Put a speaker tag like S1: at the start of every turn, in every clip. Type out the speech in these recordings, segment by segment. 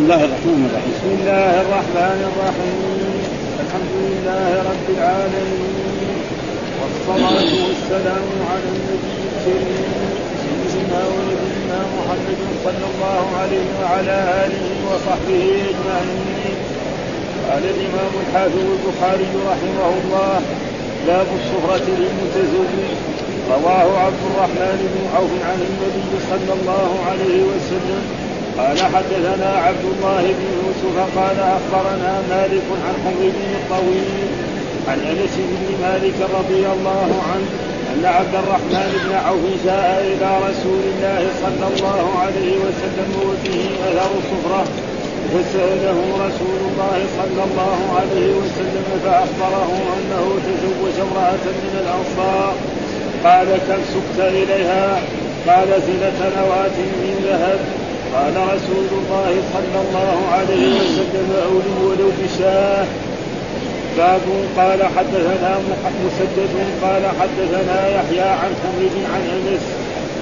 S1: بسم الله الرحمن الرحيم.
S2: بسم الله الرحمن الرحيم. الحمد لله رب العالمين. والصلاة والسلام على النبي الكريم. سيدنا ونبينا محمد صلى الله عليه وعلى آله وصحبه أجمعين. قال الإمام الحافظ البخاري رحمه الله باب الصفرة للمتزوج. رواه عبد الرحمن بن عوف عن النبي صلى الله عليه وسلم. قال حدثنا عبد الله بن يوسف قال أخبرنا مالك عن بن الطويل عن أنس بن مالك رضي الله عنه أن عبد الرحمن بن عوف جاء إلى رسول الله صلى الله عليه وسلم وبه أثر صفرة فسأله رسول الله صلى الله عليه وسلم فأخبره أنه تزوج امرأة من الأنصار. قال كم سقت إليها؟ قال زنة نواة من ذهب. قال رسول الله صلى الله عليه وسلم أولي ولو بشاه. باب قال حدثنا مسدد قال حدثنا يحيى عن حميد عن أنس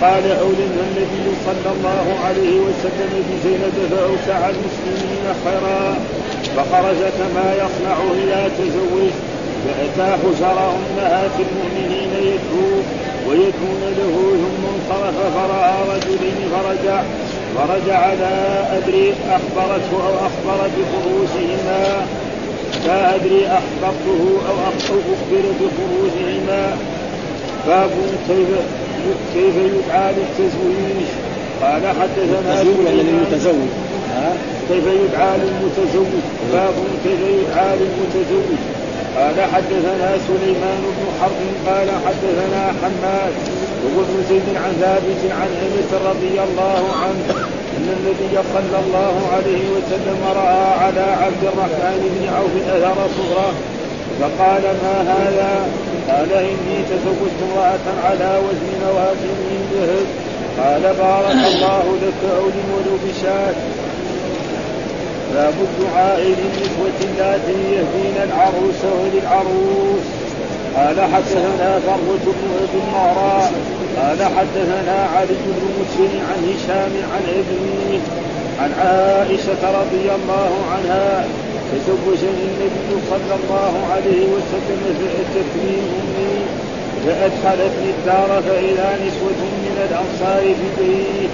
S2: قال أولم النبي صلى الله عليه وسلم بزينب فأوسع المسلمين خيرا فخرج كما يصنع إذا تزوج فأتى حجر أمهات المؤمنين يدعو ويدعون له ثم انصرف فرأى رجلين فرجع فرجع لا أدري أخبرته أو أخبر بخروجهما لا أدري أخبرته أو أخبر بخروجهما باب كيف كيف يدعى للتزويج قال حدثنا
S1: للمتزوج
S2: كيف يدعى للمتزوج باب كيف يدعى للمتزوج قال حدثنا سليمان بن حرب قال حدثنا حماد. وابن زيد عن ثابت عن أنس رضي الله عنه أن النبي صلى الله عليه وسلم رأى على عبد الرحمن بن عوف أثر صغرى فقال ما هذا؟ قال إني تزوجت امرأة على وزن نواه من ذهب. قال بارك الله لك اولم ولو بشاة باب الدعاء للنسوة اللاتي يهدين العروس وللعروس قال حدثنا فروة بن المعراء قال حدثنا علي بن مسلم عن هشام عن ابنه عن عائشة رضي الله عنها. تزوجني النبي صلى الله عليه وسلم فأتتني أمي. فأدخلتني الدار فإذا نسوة من الأنصار في بيت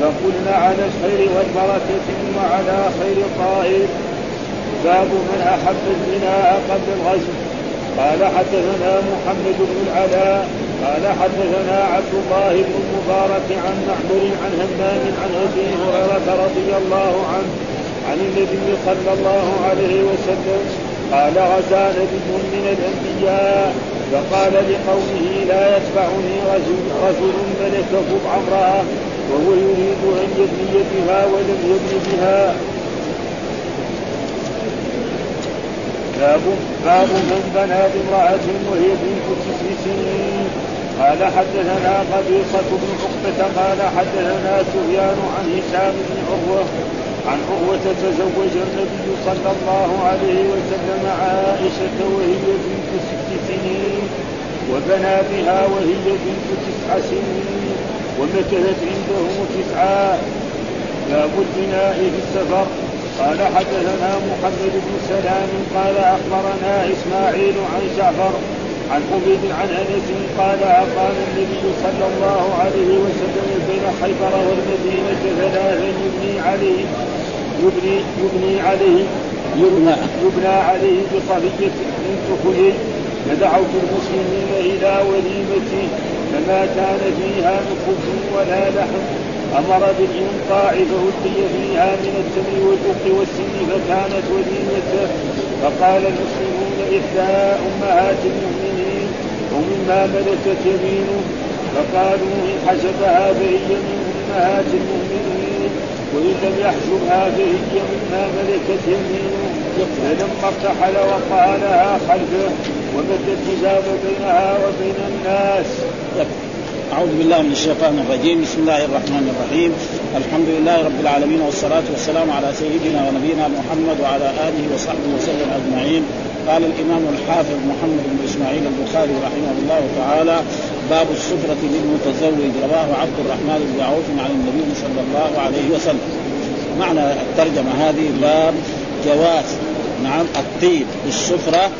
S2: فقلنا على الخير والبركة وعلى خير طائر باب من أحب البناء قبل الغزو. قال حدثنا محمد بن العلاء قال حدثنا عبد الله بن المبارك عن معمر عن همام عن أبي هريرة رضي الله عنه عن النبي صلى الله عليه وسلم قال غزا نبي من الأنبياء فقال لقومه لا يتبعني رجل, رجل ملك بضع امراه وهو يريد أن يبني بها ولم يبن بها. باب باب من بنى بامرأة وهي بنت تسع سنين قال حدثنا قبيصة بن عقبة قال حدثنا سفيان عن هشام بن عروة عن عروة تزوج النبي صلى الله عليه وسلم عائشة وهي بنت ست سنين وبنى بها وهي بنت تسع سنين ومكثت عنده تسعا باب البناء في السفر. قال حدثنا محمد بن سلام قال أخبرنا إسماعيل عن جعفر عن عبيد عن أنس قال أقام النبي صلى الله عليه وسلم بين خيبر والمدينة ثلاثا يبني عليه يبني يبني عليه
S1: يبنى.
S2: يبنى عليه بصفية بنت خيل فدعوت المسلمين إلى وليمته فما كان فيها نخبز ولا لحم. أمر بالانقاع فهدي فيها من التمر والبق والسن فكانت وليمته فقال المسلمون إحدى أمهات المؤمنين ومما ملكت يمينه. فقالوا إن حسبها فهي من أمهات المؤمنين وإن لم يحجبها فهي مما ملكت يمينه. فلما ارتحل وقع لها خلفه ومد الحجاب بينها وبين الناس.
S1: أعوذ بالله من الشيطان الرجيم. بسم الله الرحمن الرحيم. الحمد لله رب العالمين والصلاة والسلام على سيدنا ونبينا محمد وعلى آله وصحبه وسلم أجمعين. قال الإمام الحافظ محمد بن إسماعيل البخاري رحمه الله تعالى باب السفرة للمتزوج. رواه عبد الرحمن بن عوف عن النبي صلى الله عليه وسلم. معنى الترجمة هذه باب جواز نعم الطيب بالسفره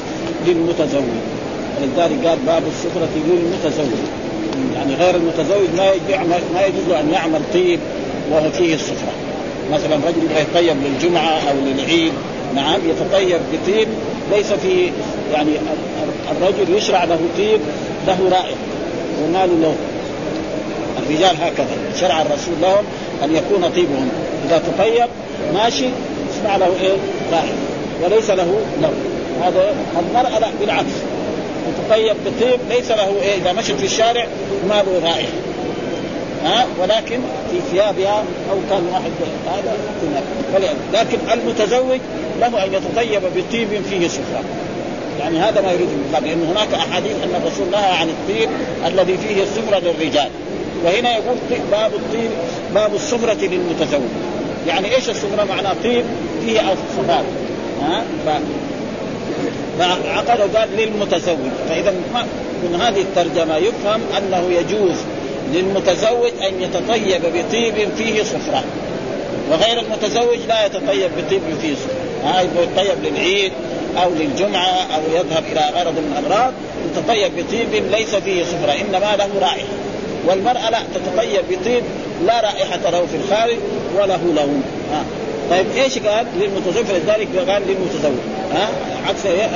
S1: للمتزوج. ولذلك قال باب السفره للمتزوج. يعني غير المتزوج ما ما يجوز أن يعمل طيب وهو فيه السفرة. مثلا رجل يبغى يطيب للجمعة أو للعيد نعم يتطيب بطيب ليس في يعني الرجل يشرع له طيب له رائحه وما له. الرجال هكذا شرع الرسول لهم أن يكون طيبهم. إذا تطيب ماشي يسمع له إيه؟ رائحه وليس له لون هذا المرأة لا بالعكس. تطيب بطيب ليس له إيه إذا مشت في الشارع ما له رائحة. ها؟ ولكن في ثيابها أو كان واحد هذا لكن المتزوج له أن يتطيب بطيب فيه سفرة. يعني هذا ما يريد المقام لأن هناك أحاديث أن الرسول نهى عن الطيب الذي فيه السفرة للرجال. وهنا يقول باب الطيب باب السفرة للمتزوج. يعني إيش السفرة؟ معناه طيب فيه الصفات ها. فعقد قال للمتزوج. فإذا من هذه الترجمة يفهم أنه يجوز للمتزوج أن يتطيب بطيب فيه صفرة. وغير المتزوج لا يتطيب بطيب فيه صفرة. ها يتطيب للعيد أو للجمعة أو يذهب إلى غرض من الأغراض يتطيب بطيب ليس فيه صفرة إنما له رائحة. والمرأة لا تتطيب بطيب لا رائحة له في الخارج وله لون. طيب إيش قال للمتزوج فلذلك قال للمتزوج ها؟ عكس إيه؟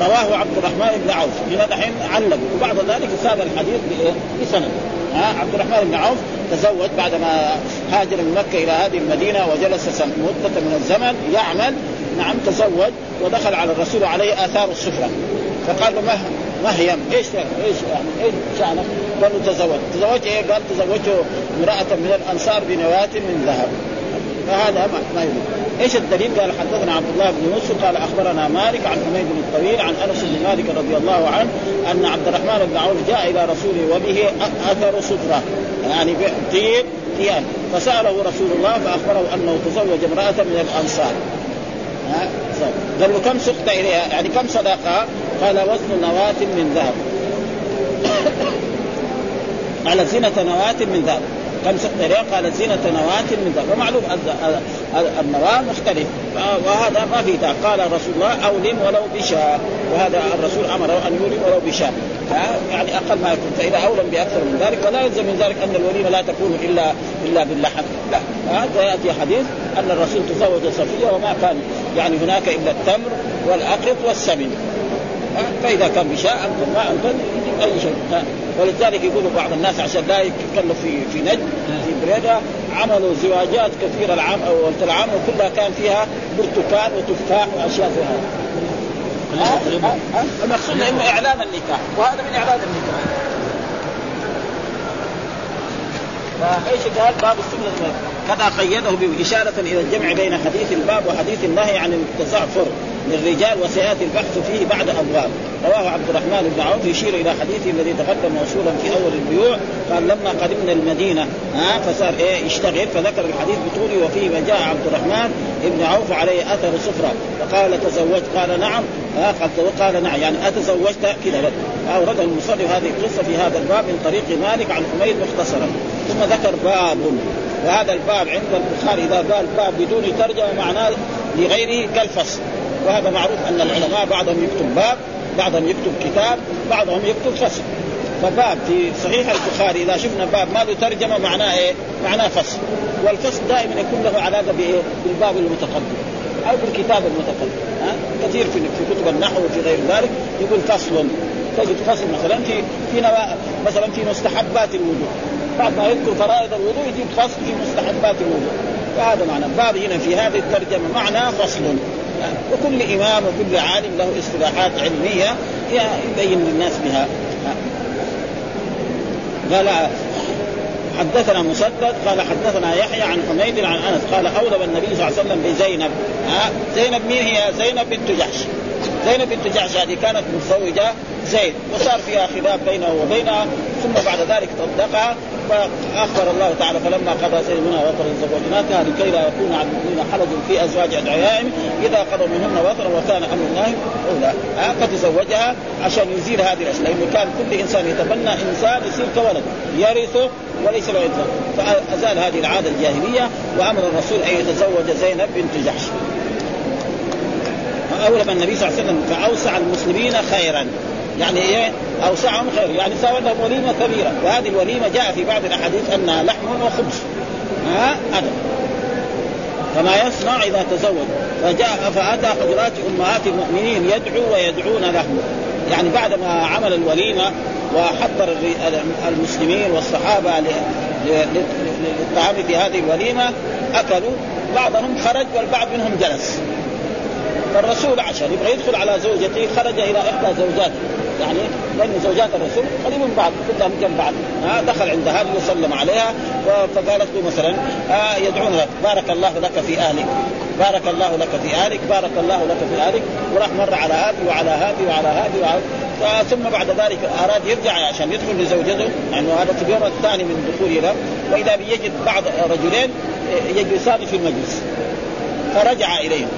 S1: رواه عبد الرحمن بن عوف. هنا دحين علق. وبعد ذلك ساد الحديث بسند. ها؟ عبد الرحمن بن عوف تزوج بعدما هاجر من مكة إلى هذه المدينة وجلس مدة من الزمن يعمل. نعم تزوج ودخل على الرسول عليه آثار السفرة. فقال له مه مهيم إيش إيش إيش شأنك؟ قال له تزوج، تزوجت إيه؟ قال تزوجت امرأة من الأنصار بنواة من ذهب. فهذا ما, يريد إيش الدليل؟ قال حدثنا عبد الله بن يوسف قال أخبرنا مالك عن حميد بن الطويل عن أنس بن مالك رضي الله عنه أن عبد الرحمن بن عوف جاء إلى رسوله وبه أثر صدره يعني طيب ثياب فسأله رسول الله فأخبره أنه تزوج امرأة من الأنصار. قال له كم سقت إليها؟ يعني كم صدقه؟ قال وزن نواة من ذهب. قال زنة نواة من ذهب. كم سقط اليها؟ قال زينة نواة من ذهب ومعلوم النواة مختلف. وهذا ما في قال رسول الله أولم ولو بشاء. وهذا الرسول أمره أن يولم ولو بشاء. يعني أقل ما يكون. فإذا أولم بأكثر من ذلك ولا يلزم من ذلك أن الوليمة لا تكون إلا إلا باللحم. لا. هذا يأتي حديث أن الرسول تزوج صفية وما كان يعني هناك إلا التمر والأقط والسمن. فإذا كان بشاء أنتم ما أنتم أي شيء ولذلك يقولوا بعض الناس عشان لا يتكلف في في نجد في بريدة عملوا زواجات كثيرة العام أو العام وكلها كان فيها برتقال وتفاح وأشياء زي هذا المقصود إنه إعلان النكاح وهذا من إعلان النكاح. فايش قال؟ باب السنة كذا قيده بإشارة إلى الجمع بين حديث الباب وحديث النهي عن التزعفر للرجال وسياتي البحث فيه بعد أبواب. رواه عبد الرحمن بن عوف يشير إلى حديثه الذي تقدم موصولا في أول البيوع. قال لما قدمنا المدينة ها فصار إيه يشتغل فذكر الحديث بطوله وفيه ما جاء عبد الرحمن بن عوف عليه أثر سفره فقال تزوجت؟ قال نعم. قال نعم. يعني أتزوجت؟ كذا اورده المصنف هذه القصة في هذا الباب من طريق مالك عن حميد مختصرا. ثم ذكر باب. وهذا الباب عند البخاري إذا قال باب بدون ترجمة معناه لغيره كالفصل وهذا معروف أن العلماء بعضهم يكتب باب بعضهم يكتب كتاب بعضهم يكتب فصل فباب في صحيح البخاري إذا شفنا باب ما له ترجمة معناه إيه؟ معناه فصل والفصل دائما يكون له علاقة بإيه؟ بالباب المتقدم أو بالكتاب المتقدم ها؟ كثير في في كتب النحو وفي غير ذلك يقول فصل تجد فصل مثلا في في. مثلا في مستحبات الوضوء بعد ما يذكر فرائض الوضوء يجيب فصل في مستحبات الوضوء. فهذا معنى. باب هنا في هذه الترجمة معناه فصل. وكل إمام وكل عالم له اصطلاحات علمية يبين للناس بها. قال حدثنا مسدد قال حدثنا يحيى عن حميد عن أنس قال اولم النبي صلى الله عليه وسلم بزينب. ها؟ زينب مين هي؟ زينب بنت جحش. زينب بنت جحش هذه كانت متزوجة زيد وصار فيها خلاف بينه وبينها ثم بعد ذلك طلقها فاخبر الله تعالى فلما قضى زيد منها وطرا زوجناكها لكي لا يكون على المؤمنين حرج في أزواج ادعيائهم إذا قضوا منهن وطرا وكان أمر الله أولى. فتزوجها عشان يزيل هذه الأشياء لأنه كان كل إنسان يتبنى إنسان يصير كولد يرثه وليس له إنسان. فأزال هذه العادة الجاهلية وأمر الرسول أن يتزوج زينب بنت جحش. اولم النبي صلى الله عليه وسلم فأوسع المسلمين خيرا. يعني إيه؟ أوسعهم خير. يعني سوى لهم وليمة كبيرة. وهذه الوليمة جاء في بعض الأحاديث انها لحم وخبز. ها؟ هذا فما يصنع إذا تزوج. فجاء فأتى حضرات أمهات المؤمنين يدعو ويدعون له يعني بعد ما عمل الوليمة وحضر المسلمين والصحابة للطعام في هذه الوليمة أكلوا. بعضهم خرج والبعض منهم جلس. فالرسول عشان يبغى يدخل على زوجته خرج إلى إحدى زوجاته. يعني لأن زوجات الرسول قريب من بعض كلهم جنب بعض. آه دخل عند هذه وسلم عليها فقالت له مثلا آه يدعون لك بارك الله لك في أهلك بارك الله لك في أهلك بارك الله لك في أهلك وراح مر على هذه وعلى هذه وعلى هذه وعلى ثم بعد ذلك أراد يرجع عشان يدخل لزوجته يعني هذا في اليوم الثاني من دخوله له واذا بيجد بعض رجلين يجلسان في المجلس فرجع إليهم.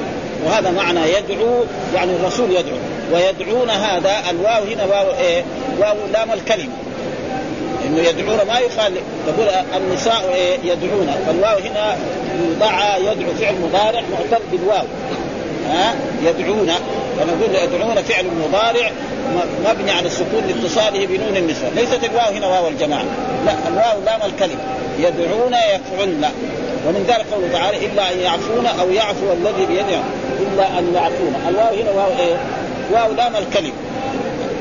S1: وهذا معنى يدعو يعني الرسول يدعو. ويدعون هذا الواو هنا واو إيه؟ واو لام الكلمة. إنه يدعون ما يقال تقول النساء إيه؟ يدعون. فالواو هنا دعا يدعو فعل مضارع معتل بالواو. ها؟ يدعون. فنقول يدعون فعل مضارع مبني على السكون لاتصاله بنون النسوة ليست الواو هنا واو الجماعة. لا الواو لام الكلمة. يدعون يفعلن ومن ذلك قوله تعالى إلا أن يعفون أو يعفو الذي بيده. إلا أن يعفون. الواو هنا واو إيه؟ واو لام الكلم.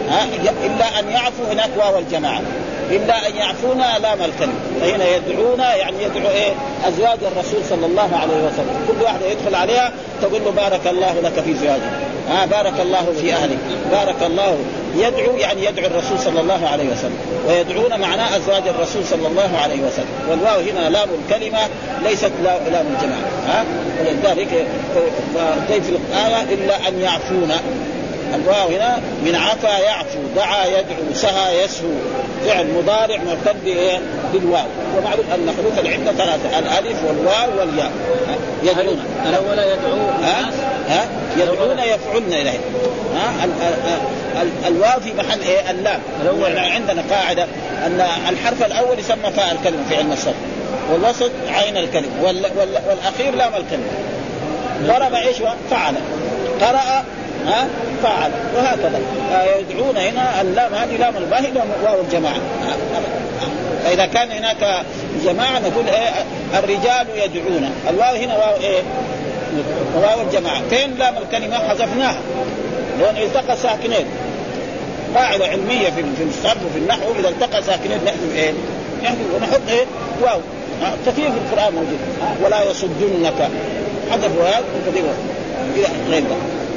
S1: ها؟ إلا أن يعفو هناك واو الجماعة. إلا أن يعفونا لام الكلم فهنا يدعون يعني يدعو إيه؟ أزواج الرسول صلى الله عليه وسلم. كل واحدة يدخل عليها تقول له بارك الله لك في زواجك. ها بارك الله في أهلك. بارك الله. يدعو يعني يدعو الرسول صلى الله عليه وسلم. ويدعون معناه أزواج الرسول صلى الله عليه وسلم. والواو هنا لام الكلمة ليست لام الجماعة. ها؟ ولذلك في الآية إلا أن يعفون الواو هنا من عفا يعفو دعا يدعو سهى يسهو. فعل مضارع مرتد بالواو. ومعلوم أن حروف العده ثلاثة الألف والواو والياء. يدعون.
S3: الأول يدعو
S1: ها؟ ها؟ يدعون يفعلن إليه. ها؟ الواو في محل إيه؟ اللام. عندنا قاعدة أن الحرف الأول يسمى فاء الكلمة في علم الصرف والوسط عين الكلمة والأخير لام الكلمة ضرب إيش فعل. قرأ ها؟ فعل. وهكذا. يدعون هنا اللام هذه لام الباهي واو الجماعة. فإذا كان هناك جماعة نقول إيه الرجال يدعون. الواو هنا واو إيه؟ واو الجماعة. فين لام الكلمة؟ حذفناها. لأن التقى ساكنين. قاعدة علمية في في الصرف وفي النحو. إذا التقى ساكنين نحذف إيه؟ نحذف ونحط إيه؟ واو. كثير في القرآن موجود. ولا يصدنك. حذفوا هذا وكثير غير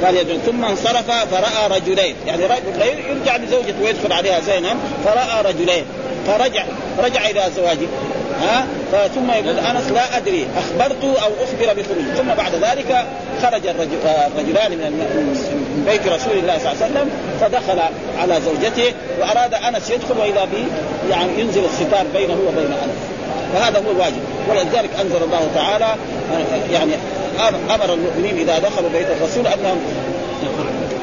S1: قال يدعو. ثم انصرف فرأى رجلين. يعني رجل يرجع لزوجته ويدخل عليها زينب فرأى رجلين. فرجع رجع إلى زواجه ها؟ ثم يقول أنس لا أدري أخبرت أو أخبر بخروج ثم بعد ذلك خرج الرجلان من بيت رسول الله صلى الله عليه وسلم فدخل على زوجته وأراد أنس يدخل وإذا به يعني ينزل الستار بينه وبين أنس. فهذا هو الواجب ولذلك أنزل الله تعالى يعني أمر المؤمنين إذا دخلوا بيت الرسول أنهم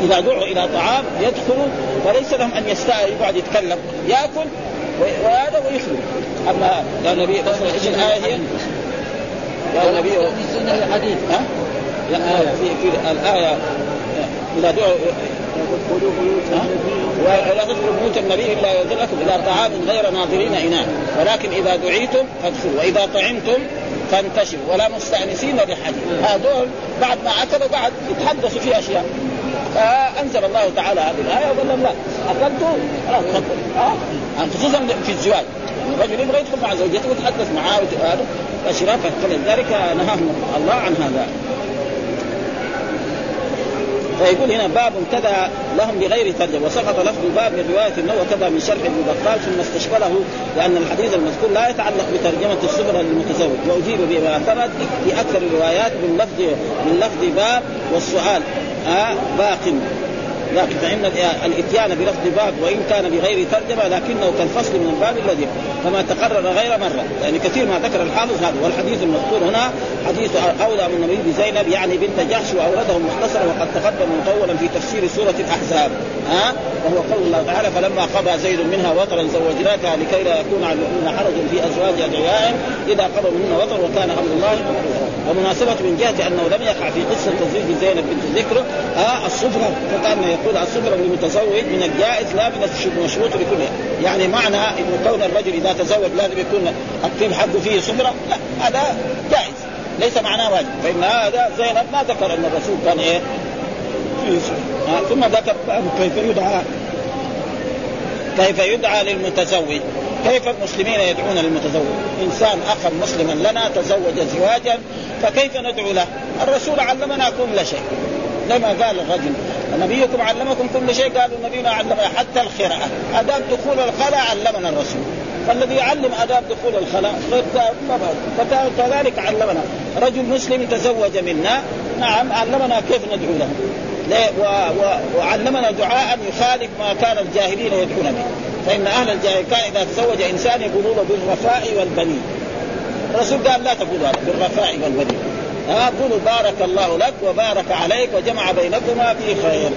S1: إذا دعوا إلى طعام يدخلوا فليس لهم أن يستاء يقعد يتكلم يأكل وهذا ويخرج أما يا نبي إيش الآية هي؟ يا نبي
S3: حديث
S1: ها؟ لا في في الآية إذا دعوا ولا تدخلوا بيوت النبي إلا يؤذن لكم إلى طعام غير ناظرين اناء ولكن إذا دعيتم فادخلوا وإذا طعمتم فانتشروا ولا مستأنسين لحديث هذول بعد ما أكلوا بعد يتحدثوا في أشياء. فأنزل الله تعالى هذه الآية وقال لا أكلتوا؟ خلاص تفضلوا خصوصا في الزواج. الرجل يبغى يدخل مع زوجته ويتحدث معاه هذا اشراف فلذلك نهاهم الله عن هذا. فيقول هنا باب كذا لهم بغير ترجمة وسقط لفظ الباب من روايه النووي كذا من شرح ابن بطال ثم استشكله لأن الحديث المذكور لا يتعلق بترجمة الصغرى للمتزوج وأجيب بما ثبت في أكثر الروايات من لفظ من لفظ باب والسؤال آه باق. لكن فإن الإتيان بلفظ باب وإن كان بغير ترجمة لكنه كالفصل من الباب الذي كما تقرر غير مرة. يعني كثير ما ذكر الحافظ هذا والحديث المذكور هنا حديث أولى من النبي بزينب يعني بنت جحش وأورده مختصرا وقد تقدم مطولا في تفسير سورة الأحزاب. ها؟ وهو قول الله تعالى فلما قضى زيد منها وطرا زوجناكها لكي لا يكون على المؤمنين حرج في أزواج ادعيائهم إذا قضوا منهن وطر وكان أمر الله ومناسبة من جهة أنه لم يقع في قصة تزويج زينب بنت ذكر آه الصفرة فكان يقول الصفرة للمتزوج من الجائز لا من المشروط لكل يعني معنى أن كون الرجل إذا تزوج لازم يكون الطيب حقه فيه صفرة لا هذا جائز. ليس معناه واجب. فإن هذا زينب ما ذكر أن الرسول كان إيه؟ آه ثم ذكر كيف يدعى كيف يدعى للمتزوج. كيف المسلمين يدعون للمتزوج؟ إنسان اخا مسلما لنا تزوج زواجا فكيف ندعو له؟ الرسول علمنا كل شيء. لما قال الرجل نبيكم علمكم كل شيء. قالوا نبينا علمنا حتى القراءة. آداب دخول الخلاء علمنا الرسول. فالذي يعلم آداب دخول الخلاء فكذلك علمنا. رجل مسلم تزوج منا نعم علمنا كيف ندعو له. وعلمنا دعاء يخالف ما كان الجاهلين يدعون به. فإن أهل الجاهل كان إذا تزوج إنسان يقولون بالرفاء والبنين الرسول قال لا تقولوا هذا بالرفاء والبنين ها قولوا بارك الله لك وبارك عليك وجمع بينكما في خير.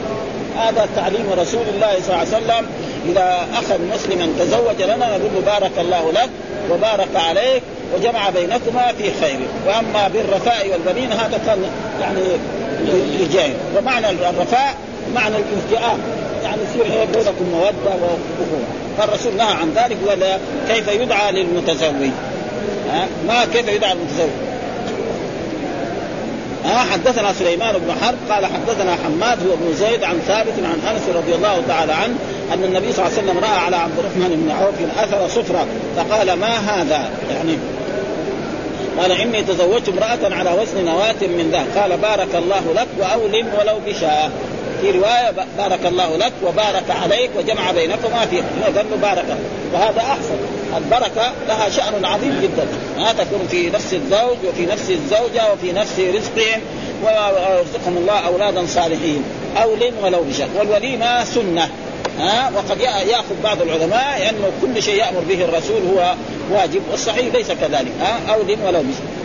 S1: هذا تعليم رسول الله صلى الله عليه وسلم. إذا اخا مسلما تزوج لنا نقول بارك الله لك وبارك عليك وجمع بينكما في خير. وأما بالرفاء والبنين هذا كان يعني لجاهل ومعنى الرفاء معنى الالتئام يعني إيه بينكم مودة واخوه فالرسول نهى عن ذلك ولا كيف يدعى للمتزوج؟ ها؟ ما كيف يدعى للمتزوج ها؟ حدثنا سليمان بن حرب قال حدثنا حماد هو ابن زيد عن ثابت عن أنس رضي الله تعالى عنه أن النبي صلى الله عليه وسلم رأى على عبد الرحمن بن عوف اثر صفرة فقال ما هذا؟ يعني قال إني تزوجت امرأة على وزن نواة من ذهب. قال بارك الله لك وأولم ولو بشاء. في رواية بارك الله لك وبارك عليك وجمع بينكما في ذنب بارك وهذا أحسن. البركة لها شأن عظيم جدا. ما تكون في نفس الزوج وفي نفس الزوجة وفي نفس رزقهم ويرزقهم الله أولادا صالحين. أو لم ولو بشر. والوليمة سنة. ها؟ وقد يأخذ بعض العلماء أنه كل شيء يأمر به الرسول هو واجب والصحيح ليس كذلك. ها؟ أو لم ولو بشر.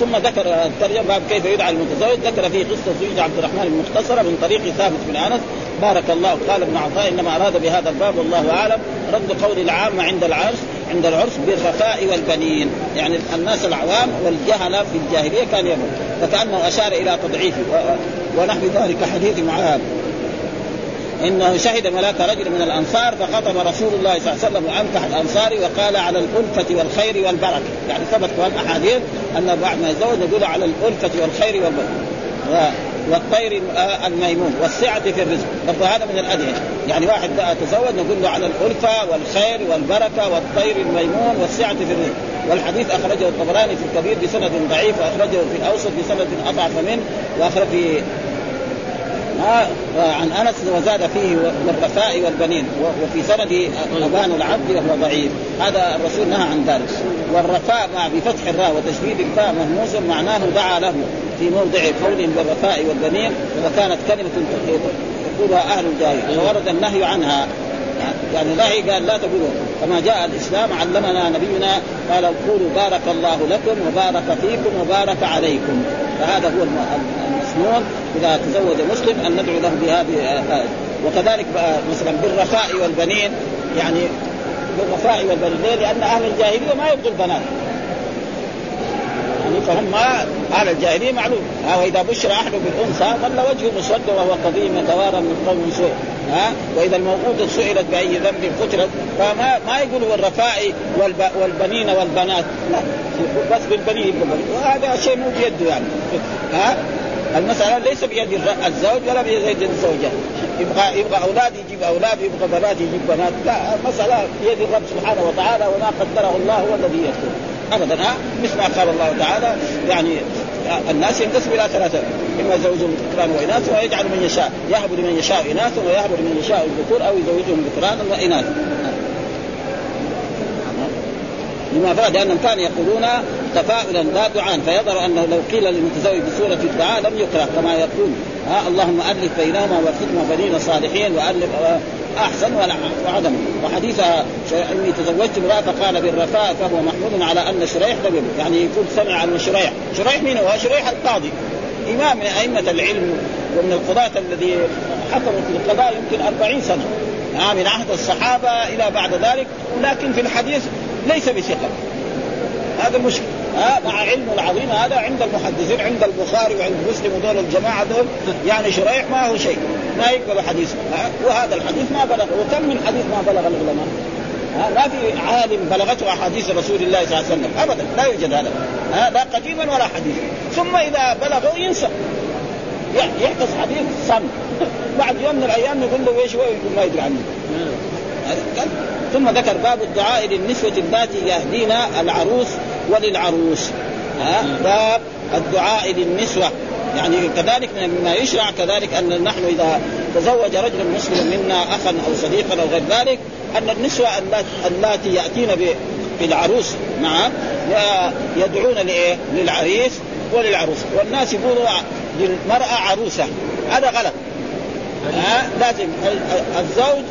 S1: ثم ذكر الترجمة باب كيف يدعى المتزوج ذكر فيه قصة زوج عبد الرحمن المختصرة من طريق ثابت بن أنس. بارك الله قال ابن عطاء إنما أراد بهذا الباب والله أعلم رد قول العامه عند العرس عند العرس بالرخاء والبنين. يعني الناس العوام والجهلة في الجاهلية كان يمر فكأنه أشار إلى تضعيفه. ونحو ذلك حديث معاذ. انه شهد ملاك رجل من الأنصار فخطب رسول الله صلى الله عليه وسلم وانكح الانصاري وقال على الألفة والخير والبركة، يعني ثبت في الأحاديث أن بعد ما يتزوج نقول على الألفة والخير والبركه. والطير الميمون والسعة في الرزق. برضه هذا من الأدعية يعني واحد تزوج نقول له على الألفة والخير والبركة والطير الميمون والسعة في الرزق. والحديث أخرجه الطبراني في الكبير بسند ضعيف وأخرجه في الأوسط بسند أضعف منه وأخرج في عن أنس وزاد فيه والرفاء والبنين وفي سند ابان العبد وهو ضعيف. هذا الرسول نهى عن ذلك. والرفاء مع بفتح الراء وتشديد الفاء مهموس معناه دعا له في موضع قول بالرفاء والبنين وكانت كلمة يقولها أهل الجاهليه وورد النهي عنها. يعني نهي قال لا تقولوا. كما جاء الإسلام علمنا نبينا قال قولوا بارك الله لكم وبارك فيكم وبارك عليكم. فهذا هو المسنون إذا تزوج مسلم أن ندعو له بهذه وكذلك مثلا بالرخاء والبنين. يعني بالرخاء والبنين؟ لأن أهل الجاهلية ما يبغوا البنات. يعني فهم أهل الجاهلية معلوم. وإذا بشر أحد بالأنثى ظل وجهه مسودا وهو قديم يتوارى من قوم سوء. ها؟ وإذا الموءودة سئلت بأي ذنب قتلت فما ما يقولوا والرفاء والب... والبنين والبنات. لا بس بالبنين وهذا شيء مو بيده يعني. ها؟ المسألة ليس بيد الزوج ولا بيد الزوجة يبغى يبغى أولاد يجيب أولاد يبغى بنات يجيب بنات. لا المسألة بيد الرب سبحانه وتعالى وما قدره الله هو الذي يكتب. ابدا ها؟ مثل ما قال الله تعالى يعني الناس ينقسم إلى ثلاثة إما يزوجهم ذكران وإناث ويجعل من يشاء يهب لمن يشاء اناثا ويهب لمن يشاء الذكور أو يزوجهم ذكرانا واناثا لما فرد لانهم كانوا يقولون تفاؤلا لا دعاء فيظهر أنه لو قيل للمتزوج بسوره الدعاء لم يكره كما يقول ها؟ اللهم ألف بينهما وارزقهما بنين صالحين وألف أحسن وعدم وحديث إني تزوجت امرأة فقال بالرفاء فهو محمود على أن شريح لم يعني يقول سمع عن شريح. شريح من هو؟ شريح القاضي. إمام من أئمة العلم ومن القضاة الذي حكموا في القضاء يمكن أربعين سنة. آه من عهد الصحابة إلى بعد ذلك. ولكن في الحديث ليس بثقة. هذا المشكلة ها مع علمه العظيم هذا عند المحدثين عند البخاري وعند مسلم ودول الجماعة دول يعني شريح ما هو شيء ما يقبل حديثه وهذا الحديث ما بلغ وكم من حديث ما بلغ العلماء ما في عالم بلغته أحاديث رسول الله صلى الله عليه وسلم ابدا لا يوجد هذا لا قديما ولا حديثا. ثم إذا بلغه ينسى. يحدث حديث صم. بعد يوم من الأيام يقول له إيش هو؟ يقول ما يدري عنه. ثم ذكر باب الدعاء للنسوة اللاتي يهدين العروس وللعروس. ها؟ باب الدعاء للنسوة. يعني كذلك مما يشرع كذلك أن نحن إذا تزوج رجل مسلم منا أخا أو صديقا أو غير ذلك أن النسوة اللاتي يأتين بالعروس. نعم. يدعون لإيه؟ للعريس وللعروس. والناس يقولوا للمرأة عروسة. هذا غلط. ها؟ لازم الزوج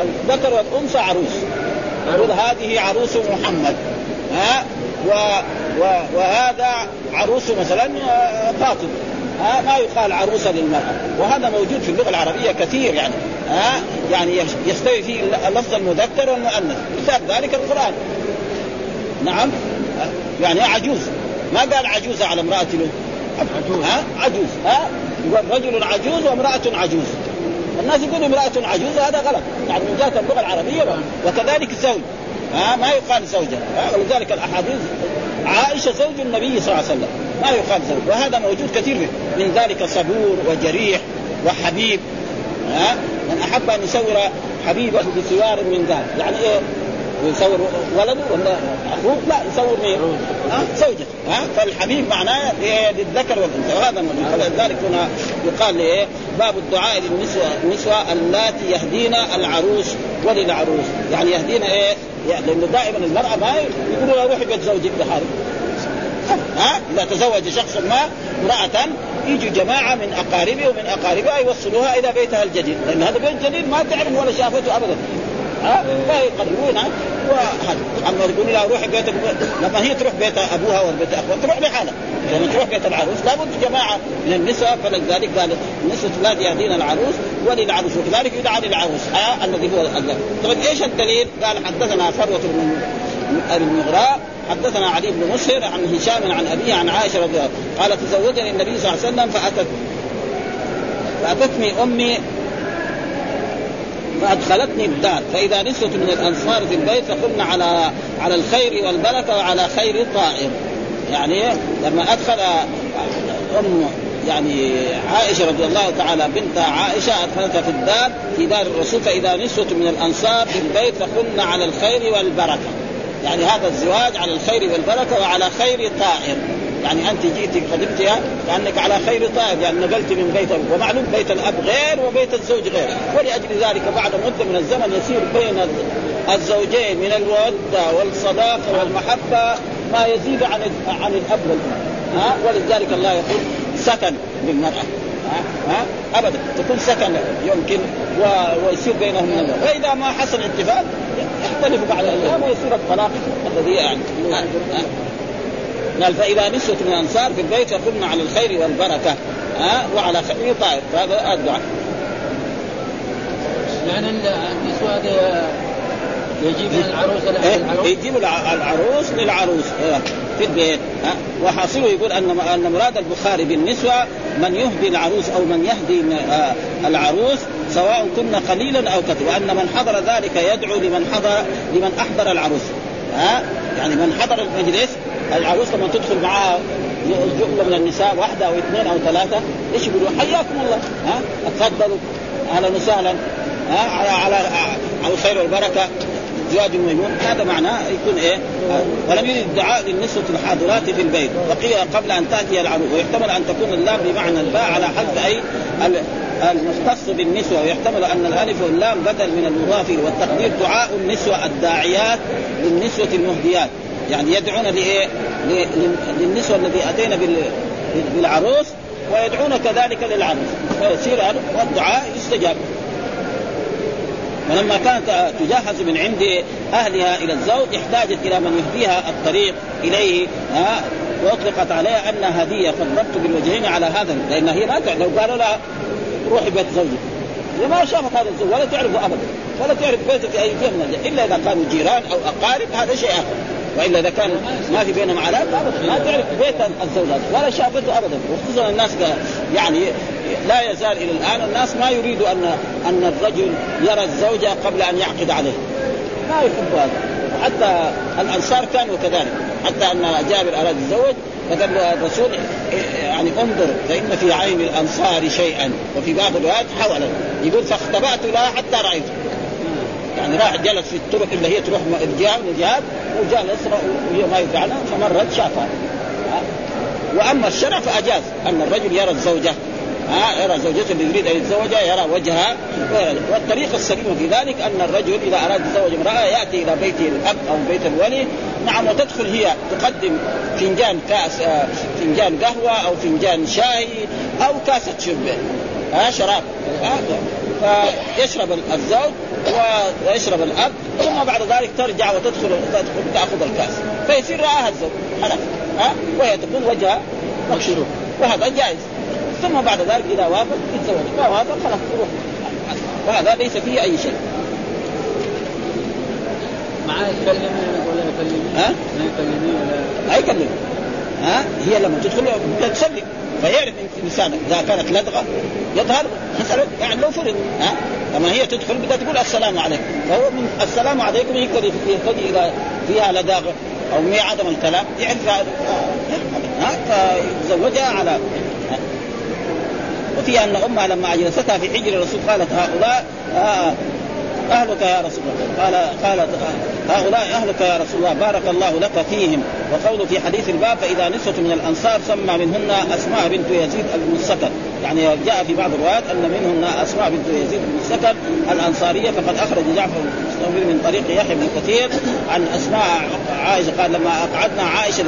S1: الذكر والأنثى عروس. يقول هذه عروس محمد. ها؟ و و وهذا عروس مثلا قاطب ها ما يقال عروسة للمرأة. وهذا موجود في اللغة العربية كثير يعني. ها يعني يستوي فيه اللفظ المذكر والمؤنث. مثال ذلك القرآن. نعم. يعني عجوز. ما قال عجوزه على امرأة له؟ عجوز. ها؟ عجوز. ها؟ يقول رجل عجوز وامرأة عجوز. الناس يقولوا امرأة عجوز هذا غلط. يعني من جهة اللغة العربية وكذلك زوج. ها؟ ما يقال زوجة. ولذلك الأحاديث عائشة زوج النبي صلى الله عليه وسلم. ما يقال زوج. وهذا موجود كثير من ذلك صبور وجريح وحبيب. ها؟ من أحب أن يصور حبيبه بسوار من ذهب يعني إيه؟ يصور ولده ولا اخوه لا يصور مين؟ ها؟ زوجته ها؟ فالحبيب معناه للذكر والأنثى. وهذا فلذلك هنا يقال إيه؟ باب الدعاء للنسوة النسوة اللاتي يهدين العروس وللعروس. يعني يهدين إيه؟ يعني لأنه دائما المرأة ما يقولوا لها روحي بيت زوجك بحالك. ها؟ إذا تزوج شخص ما امرأة يجي جماعة من أقاربه ومن أقاربها يوصلوها إلى بيتها الجديد. لأن هذا بيت جديد ما تعرف ولا شافته أبدا. ها؟ فيقربونها أما يقول لها روحي بيتك لما هي تروح بيت أبوها ولا بيت أخوها تروح لحالها لما تروح بيت العروس لابد جماعة من النساء فلذلك قال النسوة الذي يهدين العروس وللعروس وكذلك يدعى للعروس. آه الذي هو طيب إيش الدليل؟ قال حدثنا فروة بن المغراء حدثنا علي بن مسهر عن هشام عن أبيه عن عائشة رضي الله قال تزوجني النبي صلى الله عليه وسلم فاتت فأتتني أمي فادخلتني الدار. فإذا نسوة من الأنصار في البيت فقلنا على على الخير والبركة وعلى خير طائر يعني لما أدخل أم يعني عائشة رضي الله تعالى بنت عائشة ادخلتها في الدار في دار الرسول فإذا نسوة من الأنصار في البيت فقلنا على الخير والبركة. يعني هذا الزواج على الخير والبركة وعلى خير طائر يعني أنت جئت خدمتها كانك على خير طائر يعني نقلت من بيت ومعلوم بيت الأب غير وبيت الزوج غير. ولأجل ذلك بعد مدة من الزمن يصير بين الزوجين من الودة والصداقة والمحبة ما يزيد عن عن الأب والأم. ها؟ ولذلك الله يقول سكن للمرأة. ها؟ ها؟ أبدا. تكون سكن يمكن و... ويصير بينهم من وإذا ما حصل اتفاق يختلف بعد أيام ويصير الطلاق الذي يعني. قال فإذا نسوة من الأنصار في البيت يقمن على الخير والبركة ها وعلى خير طائر فهذا الدعاء
S3: يعني النسوة هذه يجيب العروس
S1: إيه؟ يجيب العروس للعروس إيه؟ في البيت ها وحاصله يقول أن أن مراد البخاري بالنسوة من يهدي العروس أو من يهدي آه، العروس سواء كنا قليلا أو كثيرا وأن من حضر ذلك يدعو لمن حضر لمن أحضر العروس ها يعني من حضر المجلس العروس لما تدخل معها جمله من النساء واحدة أو اثنين أو ثلاثة إيش يقولوا؟ حياكم الله. ها؟ تفضلوا. أهلا وسهلا ها؟ على على على الخير والبركة. زواج ميمون هذا معناه يكون إيه؟ ولم يرد الدعاء للنسوة الحاضرات في البيت. وقيل قبل أن تأتي العروس ويحتمل أن تكون اللام بمعنى الباء على حد أي المختص بالنسوة. ويحتمل أن الألف واللام بدل من المضاف والتقدير دعاء النسوة الداعيات للنسوة المهديات. يعني يدعون لايه؟ للنسوة الذي أتينا بالعروس ويدعون كذلك للعروس فيصير والدعاء يستجاب ولما كانت تجهز من عند أهلها إلى الزوج احتاجت إلى من يهديها الطريق إليه ها وأطلقت عليها انها هديه فالربط بالوجهين على هذا لأن هي ما لو قالوا لها روحي بيت زوجك ما شافت هذا الزوج ولا تعرفه ابدا ولا تعرف بيته في اي جهه. إلا إذا كانوا جيران أو أقارب هذا شيء آخر وإلا إذا كان ما في بينهم علاقة ابدا ما تعرف بيت الزوج ولا شافته ابدا وخصوصا الناس يعني لا يزال إلى الآن الناس ما يريدوا ان أن الرجل يرى الزوجة قبل أن يعقد عليه. ما يحب هذا. حتى الأنصار كانوا كذلك. حتى أن جابر أراد يتزوج فقال الرسول يعني انظر فإن في عين الأنصار شيئا وفي بعض الروايات حولا يقول فاختبأت لها حتى رايته يعني راح جلس في الطرق اللي هي تروح من الجهات وجلس وهي ما يدعى فمرت شافها. وأما الشرع فأجاز. أن الرجل يرى الزوجة ها؟ يرى زوجته اللي يريد أن يتزوجها يرى وجهها. والطريقة السليمه في ذلك أن الرجل إذا أراد يتزوج امرأة يأتي إلى بيت الأب أو بيت الولي. نعم وتدخل هي تقدم فنجان كاس آه، فنجان قهوة أو فنجان شاي أو كاسة شرب. ها؟ شراب. فيشرب الزوج ويشرب الأب ثم بعد ذلك ترجع وتدخل تدخل تأخذ الكأس. فيصير رآها الزوج. خلاص ها؟ وهي تكون وجهها مكشوف. وهذا جائز. ثم بعد ذلك إذا وافق يتزوج ما وافق خلاص. يروح وهذا ليس فيه أي شيء.
S3: معاه يكلمني ولا يكلمني؟
S1: ها؟
S3: ما يكلمني ولا
S1: ما يكلم ها؟ هي لما تدخل تسلم. فيعرف انسان إذا كانت لدغة يظهر مثلا يعني لو فرض ها؟ لما هي تدخل بدها تقول السلام عليكم. فهو من السلام عليكم يقدر يهتدي إذا فيها لداغة أو ما عدم الكلام يعرف ها؟ فزوجها على وفي أن أمها لما أجلستها في حجر الرسول قالت هؤلاء آه أهلك يا رسول الله. قال قالت هؤلاء أهلك يا رسول الله. بارك الله لك فيهم. وقوله في حديث الباب فإذا نسوة من الأنصار سمى منهن أسماء بنت يزيد بن السكن يعني جاء في بعض الروايات أن منهن أسماء بنت يزيد بن السكن الأنصارية فقد أخرج جعفر من طريق يحيى بن كثير عن أسماء عائشة. قال لما أقعدنا عائشة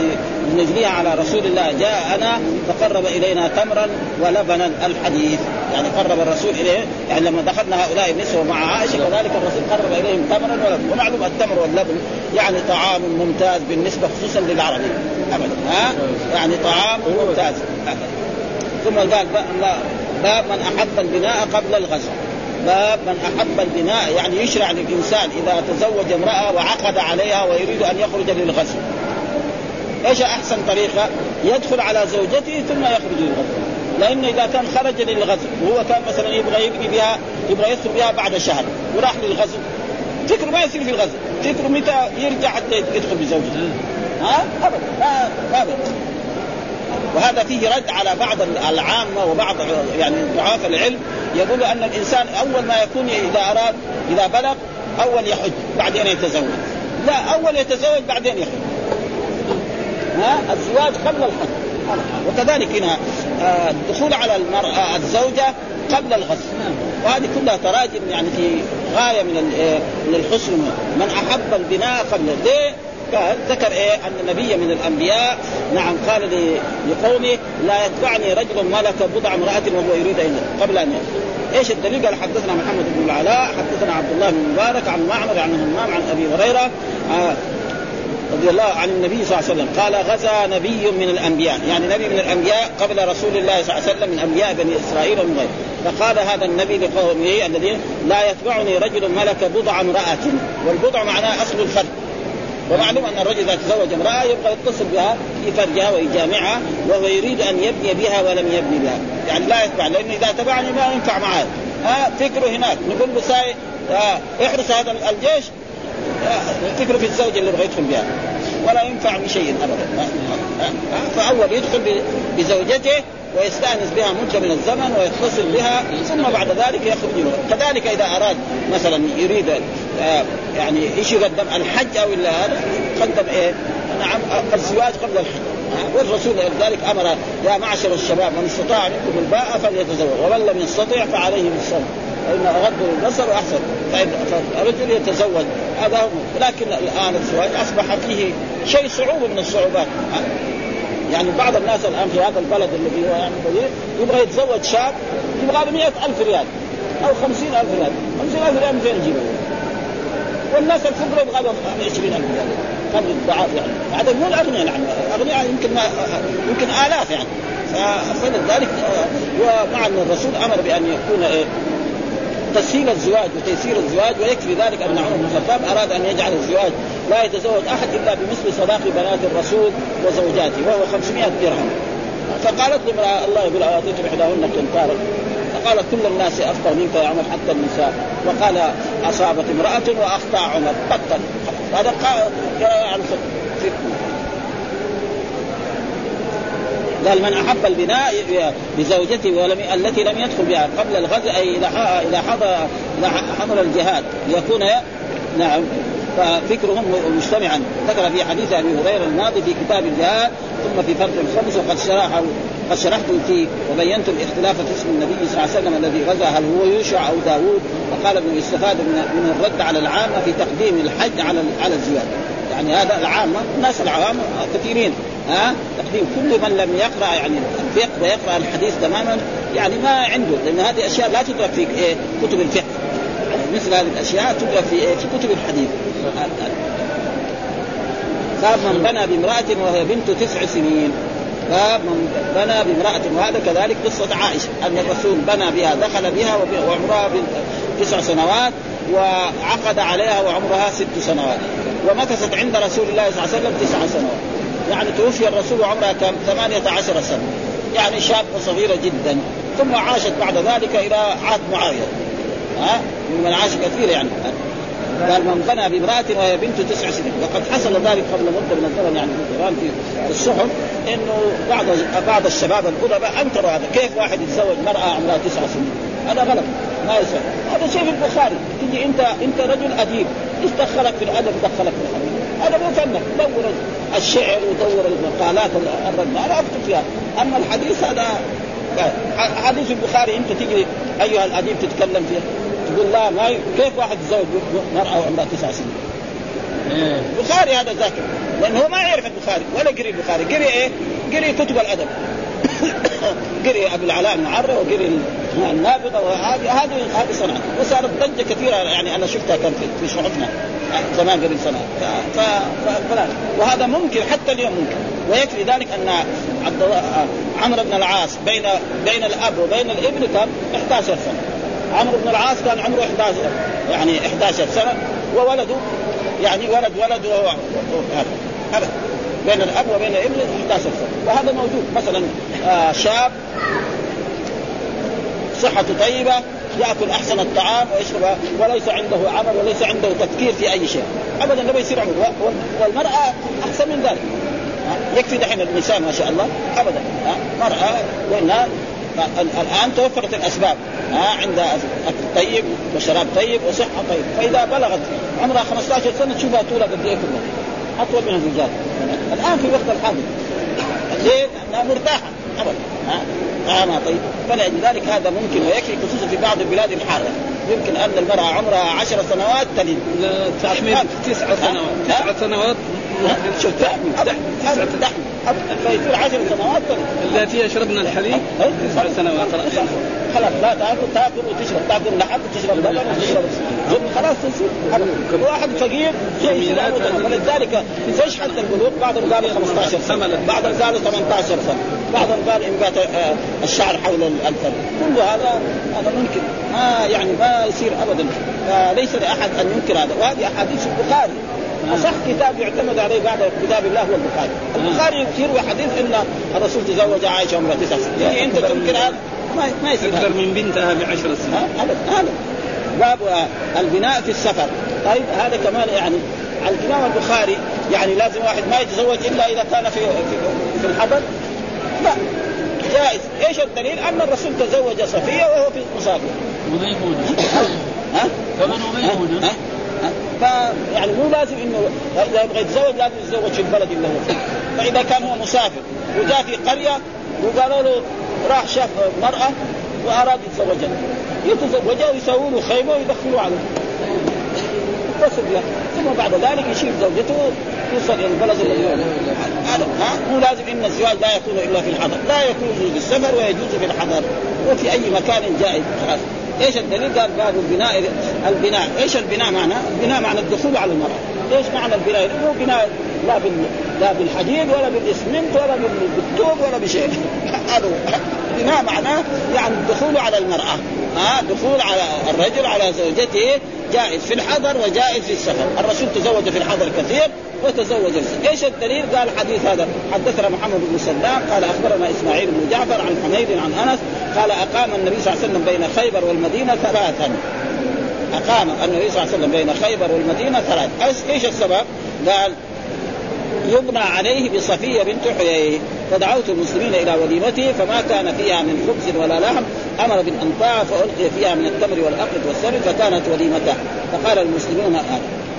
S1: لنجليها على رسول الله جاءنا فقرب إلينا تمرا ولبنا الحديث. يعني قرب الرسول إليه. يعني لما دخلنا هؤلاء النسوه مع عائشة كذلك الرسول قرب إليهم تمرا ولبنا ومعلوم التمر واللبن يعني طعام ممتاز بالنسبة خصوصا للعربي. ابدا. ها؟ يعني طعام ممتاز. ثم قال باب من أحب البناء قبل الغزو باب من أحب البناء يعني يشرع للإنسان إذا تزوج امرأة وعقد عليها ويريد أن يخرج للغزو إيش أحسن طريقة؟ يدخل على زوجته ثم يخرج للغزو لأنه إذا كان خرج للغزو وهو كان مثلا يبغى يبني بها يبغى يدخل بها بعد شهر وراح للغزو. فكره ما يصير في الغزو فكره متى يرجع حتى يدخل بزوجته. ها؟ ابدا ما ابدا وهذا فيه رد على بعض العامة وبعض يعني ضعاف العلم يقول أن الإنسان أول ما يكون إذا أراد إذا بلغ أول يحج بعدين يتزوج. لا أول يتزوج بعدين يحج. ها؟ الزواج قبل الحج. وكذلك هنا. الدخول على المرأة الزوجة قبل الغسل وهذه كلها تراجم يعني في غاية من آه، من الحسن من أحب البناء قبل ليه؟ ذكر إيه أن نبي من الأنبياء نعم قال لقومه لا يتبعني رجل ملك بضع امرأة وهو يريد ان قبل أن يدخل. إيش الدليل؟ قال حدثنا محمد بن العلاء حدثنا عبد الله بن مبارك عن معمر عن همام عن أبي هريرة آه رضي الله عن النبي صلى الله عليه وسلم. قال غزا نبي من الأنبياء. يعني نبي من الأنبياء قبل رسول الله صلى الله عليه وسلم من أنبياء بني إسرائيل ومن غيره. فقال هذا النبي لقومه الذي لا يتبعني رجل ملك بضع امرأة. والبضع معناه أصل الفرد. ومعلوم أن الرجل إذا تزوج امرأة يبغى يتصل بها في فرجها ويجامعها وهو يريد أن يبني بها ولم يبني بها. يعني لا يتبع لأنه إذا تبعني ما ينفع معاه ها فكره هناك. نقول له ساي احرس هذا الجيش في الزوجه اللي يدخل بها. ولا ينفع بشيء ابدا. فأول يدخل بزوجته ويستأنس بها مدة من الزمن ويتصل بها ثم بعد ذلك يخرج كذلك إذا أراد مثلا يريد آه، يعني إيش يقدم الحج أو هذا قدم إيه؟ نعم الزواج قبل الحج. والرسول لذلك أمر يا معشر الشباب من استطاع منكم الباء فليتزوج ومن لم يستطع فعليه بالصوم. فإن أغض البصر وأحسن فالرجل يتزوج هذا هو. لكن الآن الزواج أصبح فيه شيء صعوبة من الصعوبات. يعني بعض الناس الآن في هذا البلد الذي هو يعني يبغى يتزوج شاب يبغى له ألف ريال أو خمسين ألف ريال. خمسين ألف ريال من فين يجيبه. والناس الفقراء يبغى لهم 20000 ريال. قبل الضعاف يعني. هذا مو الأغنياء يعني. الأغنياء يمكن ما يمكن آلاف يعني. فلذلك ومع أن الرسول أمر بأن يكون إيه؟ تسهيل الزواج وتيسير الزواج ويكفي ذلك ان عمر بن الخطاب أراد أن يجعل الزواج لا يتزوج أحد إلا بمثل صداق بنات الرسول وزوجاته وهو 500 درهم. فقالت امرأة الله يقول اعطيت إحداهن قنطارا فقالت كل الناس افضل منك يا عمر حتى النساء. وقال أصابت امرأة وأخطأ عمر. بطل. هذا يعني قال من أحب البناء بزوجته ولم التي لم يدخل بها قبل الغزو أي إذا حضر حضر الجهاد ليكون نعم ففكرهم مجتمعا. ذكر في حديث أبي هريرة الماضي في كتاب الجهاد ثم في فرق الخمس وقد شرح قد شرحت فيه وبينت الاختلاف في اسم النبي صلى الله عليه وسلم الذي غزا هل هو يوشع أو داوود؟ وقال ابن يستفاد من من الرد على العامة في تقديم الحج على على الزواج يعني هذا العامة الناس العوام كثيرين. ها؟ تقديم. كل من لم يقرأ يعني الفقه ويقرأ الحديث تماما يعني ما عنده لأن هذه أشياء لا تدرك في إيه كتب الفقه. يعني مثل هذه الأشياء تدرك في إيه في كتب الحديث. باب من بنى بامرأة وهي بنت تسع سنين. باب من بنى بامرأة وهذا كذلك قصة عائشة أن الرسول بنى بها دخل بها وعمرها تسع سنوات وعقد عليها وعمرها ست سنوات. ومكثت عند رسول الله صلى الله عليه وسلم تسع سنوات. يعني توفي الرسول وعمرها كم؟ 18 سنة. يعني شابة صغيرة جدا. ثم عاشت بعد ذلك إلى عهد معاوية. ها؟ من عاش كثير يعني. قال من بنى بامرأة وهي بنت تسع سنين. وقد حصل ذلك قبل مدة من الزمن يعني في القرآن في الصحف إنه بعض بعض الشباب الادباء أنكروا هذا. كيف واحد يتزوج مرأة عمرها تسع سنين؟ هذا غلط. ما يصير هذا شيء في البخاري. تجي أنت أنت رجل أديب. إيش دخلك في الأدب؟ دخلك في الحديث هذا مو فنك دور الشعر ودور المقالات الرجل أنا اكتب فيها. أما الحديث هذا حديث البخاري أنت تجي أيها الأديب تتكلم فيه تقول لا ما ي... كيف واحد يتزوج مرأة وعمرها تسع سنين؟ البخاري هذا ذاكر لأنه هو ما يعرف البخاري ولا قري البخاري. قري إيه؟ قري كتب الأدب. قري أبو العلاء عره وقري النابغة وهذه هذه هذه صنعت. وصارت ضجة كثيرة يعني أنا شفتها كان في شعوبنا زمان قبل سنة. ف... ف... وهذا ممكن حتى اليوم ممكن. ويكفي ذلك أن عبد عمرو بن العاص بين بين الأب وبين الابن كان 11 سنة. عمرو بن العاص كان عمره 11 يعني 11 سنة. وولده يعني ولد ولد وهو هذا بين الأب وبين الابن 11 سنة. وهذا موجود. مثلا آه شاب صحته طيبة ياكل احسن الطعام ويشرب وليس عنده عمل وليس عنده تفكير في اي شيء. ابدا ما يصير عمره والمرأة احسن من ذلك. يكفي دحين النساء ما شاء الله. ابدا. مرأة وانها الآن توفرت الأسباب. ها؟ عندها أكل طيب وشراب طيب وصحة طيب. فإذا بلغت عمرها 15 سنة تشوفها طولها قد إيه كلها. أطول من الرجال. الآن في وقت الحاضر ليه؟ لأنها مرتاحة. أبدا. ها؟ ما طيب. فلذلك هذا ممكن ويكفي خصوصا في بعض البلاد الحاره يمكن أن المرأة عمرها عشر سنوات تلد.
S3: تحمل تسع سنوات. تسع سنوات؟
S1: شوف تحمل تحمل فيصير عشر سنوات
S3: التي يشربن الحليب؟ تسع سنوات.
S1: خلاص. لا تأكل تأكل وتشرب. تأكل لحم وتشرب لبن وتشرب خلاص تصير واحد فقير ولذلك إيش حد البلوغ؟ بعضهم قالوا 15 سنة. بعضهم قالوا 18 سنة. بعضهم قال انبات آه، الشعر حول الفم كل هذا هذا ممكن. ما يعني ما يصير ابدا. فليس لأحد أن ينكر هذا. وهذه أحاديث البخاري. أصح كتاب يعتمد عليه بعد كتاب الله هو البخاري، البخاري يروي حديث إن الرسول تزوج عائشة عمرها تسع سنين، أنت تنكر هذا؟ ما ما يصير
S3: أكثر من بنتها بعشر سنين.
S1: هذا هذا. باب البناء في السفر، طيب هذا كمان يعني الإمام البخاري يعني لازم واحد ما يتزوج إلا إذا كان في في, في الحضر. لا. جائز، إيش الدليل؟ أن الرسول تزوج صفية وهو في مسافر.
S3: وميمونه
S1: ها؟
S3: كمان وميمونه
S1: فيعني مو لازم إنه اذا يبغى يتزوج لازم يتزوج في البلد اللي هو فيه. فإذا كان هو مسافر وجاء في قرية وقالوا له راح شاف مرأة وأراد يتزوجها. يتزوجها ويسووا له خيمة ويدخلوا عليه بها ثم بعد ذلك يشيل زوجته يوصل إلى البلد الذي ها؟ مو لازم إن الزواج لا يكون إلا في الحضر. لا في السفر ويجوز في الحضر. وفي أي مكان جائز. خلاص. إيش الدليل؟ قال باب البناء البناء، إيش البناء معناه؟ البناء معنى الدخول على المرأة، إيش معنى البناء؟ مو بناء لا بال لا بالحديد ولا بالإسمنت ولا بالطوب ولا بشيء. هذا بناء معناه يعني الدخول على المرأة. ها دخول على الرجل على زوجته جائز في الحضر وجائز في السفر، الرسول تزوج في الحضر كثير وتزوج في إيش الدليل؟ قال الحديث هذا. حدثنا محمد بن سلام قال أخبرنا إسماعيل بن جعفر عن حميد عن أنس قال أقام النبي صلى الله عليه وسلم بين خيبر والمدينة ثلاثا. أقام النبي صلى الله عليه وسلم بين خيبر والمدينة ثلاث إيش السبب؟ قال يبنى عليه بصفية بنت حيي. فدعوت المسلمين إلى وليمته فما كان فيها من خبز ولا لحم أمر بالانطاع فألقي فيها من التمر والأقط والسر فكانت وليمته. فقال المسلمون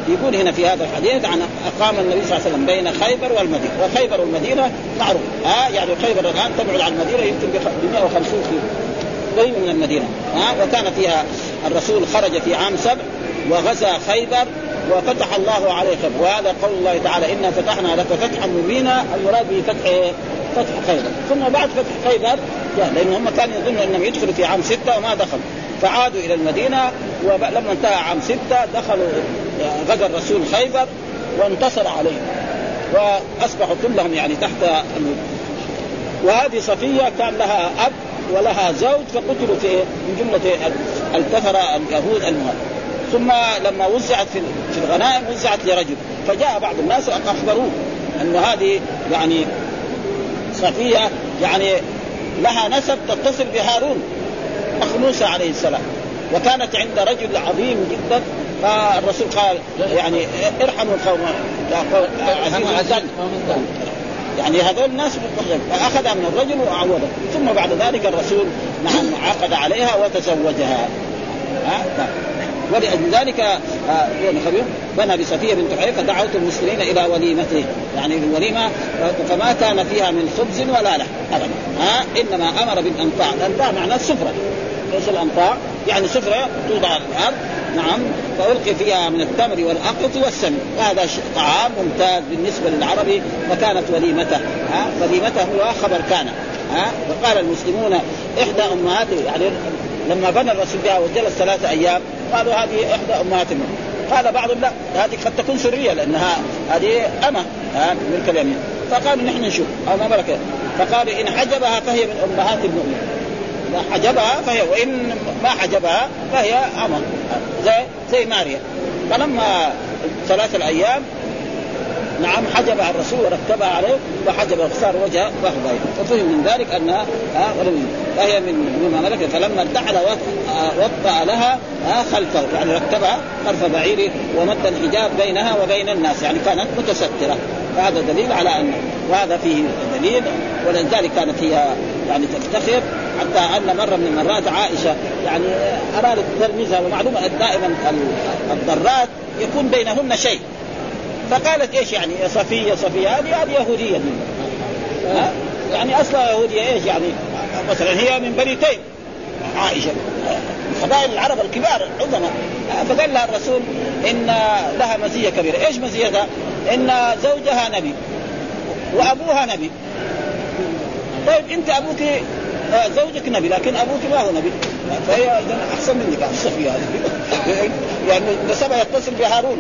S1: يقول هنا في هذا الحديث عن أقام النبي صلى الله عليه وسلم بين خيبر والمدينة. وخيبر والمدينة معروف. ها يعني خيبر الآن تبعد عن المدينة يمكن ب 150 كيلو. قريب من المدينة. ها وكان فيها الرسول خرج في عام سبع وغزا خيبر وفتح الله عليه خيبر. وهذا قول الله تعالى إنا فتحنا لك فتحا مبينا المراد به فتح فتح خيبر. ثم بعد فتح خيبر لأن هم كانوا يظنوا أنهم يدخلوا في عام ستة وما دخلوا. فعادوا إلى المدينة ولما انتهى عام ستة دخلوا غزا الرسول خيبر وانتصر عليهم. وأصبحوا كلهم يعني تحت وهذه صفية كان لها أب ولها زوج فقتلوا في من جملة الكفرة اليهود المهاجر ثم لما وزعت في الغنائم وزعت لرجل. فجاء بعض الناس اخبروه أن هذه يعني صفيه يعني لها نسب تتصل بهارون اخ موسى عليه السلام. وكانت عند رجل عظيم جدا فالرسول قال يعني ارحموا القوم عزيز يعني هذول الناس فاخذها من الرجل وعوضها ثم بعد ذلك الرسول نعم عقد عليها وتزوجها. ها؟ ولأجل ذلك آه بنى بصفية بنت حيي فدعوت المسلمين إلى وليمته. يعني الوليمة فما كان فيها من خبز ولا لحم أبدا. ها إنما أمر بالأنطاع الأنطاع معناه السفرة. إيش الأنطاع؟ يعني سفرة توضع على الأرض نعم فألقي فيها من التمر والأقط والسمن. وهذا طعام ممتاز بالنسبة للعربي فكانت وليمته. ها وليمته هو خبر كان. ها وقال المسلمون إحدى أمهاته يعني لما بنى الرسول بها وجلس ثلاثة أيام قالوا هذه إحدى أمهات المؤمنين قال بعضهم لا هذه قد تكون سرية لأنها هذه ها ملك اليمين. فقالوا نحن نشوف. أو ما ملك فقالوا إن حجبها فهي من أمهات المؤمنين. حجبها فهي وإن ما حجبها فهي اما زي زي ماريا. فلما ثلاثة الأيام نعم حجبها الرسول وركبها عليه وحجب وصار وجه وهو ففهم من ذلك أنها فهي من مما ملك فلما ارتحل وطأ لها خلفه. يعني ركبها خلف بعيره ومد الحجاب بينها وبين الناس. يعني كانت متسترة. فهذا دليل على أن وهذا فيه دليل. ولذلك كانت هي يعني تفتخر. حتى أن مرة من المرات عائشة يعني أرادت ترمزها ومعلومة دائما الضرات يكون بينهن شيء. فقالت إيش يعني؟ صفية صفية. هذه هذه يهودية دي. يعني أصلا يهودية. إيش يعني؟ مثلا هي من بني تيم. عائشة. قبائل العرب الكبار العظماء فقال لها الرسول إن لها مزية كبيرة، إيش مزيتها؟ إن زوجها نبي. وأبوها نبي. طيب أنت أبوك زوجك نبي لكن أبوك ما هو نبي. فهي اذا أحسن منك الصفيه هذه. يعني نسبها يتصل بهارون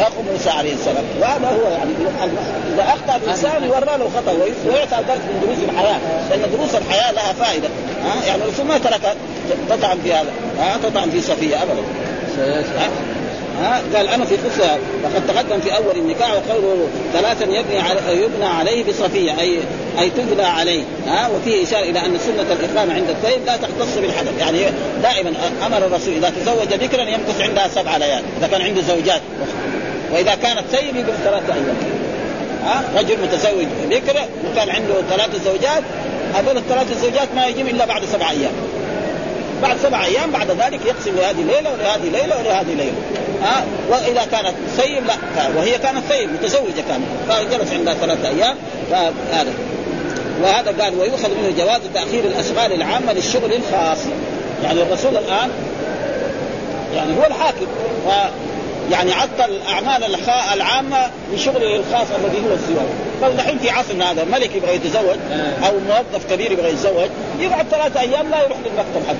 S1: أخو موسى عليه السلام. وهذا هو يعني إذا أخطأ الإنسان يورى له خطا ويعطى درس من دروس الحياة. لأن دروس الحياة لها فائدة. ها؟ يعني الرسول ما ترك تطعن في هذا. ها؟ تطعن في صفية ابدا. ها؟ قال أنا في قصة وقد تقدم في أول النكاح وقوله ثلاثا يبني علي يبنى عليه بصفية أي أي تبنى عليه ها؟ وفيه إشارة إلى أن سنة الاقامه عند الثيب لا تختص بالحدث. يعني دائما أمر الرسول إذا تزوج ذكرا يمكث عندها سبع ليال إذا كان عنده زوجات. وإذا كانت ثيب يقول ثلاثة أيام. ها؟ رجل متزوج بكر وكان عنده ثلاث زوجات هذول الثلاث زوجات ما يجيب إلا بعد سبع أيام. بعد سبع أيام بعد ذلك يقسم لهذه ليلة ولهذه ليلة ولهذه ليلة. ها؟ وإذا كانت ثيب لا. وهي كانت ثيب متزوجة كانت فجلس عندها ثلاثة أيام فهذا. وهذا قال ويؤخذ منه جواز تأخير الاشغال العامة للشغل الخاص. يعني الرسول الآن يعني هو الحاكم و يعني عطل الأعمال العامة لشغله الخاص الذي هو الزواج. فالحين في عصرنا هذا ملك يبغى يتزوج أو موظف كبير يبغى يتزوج يقعد ثلاثة أيام لا يروح للمكتب حقه.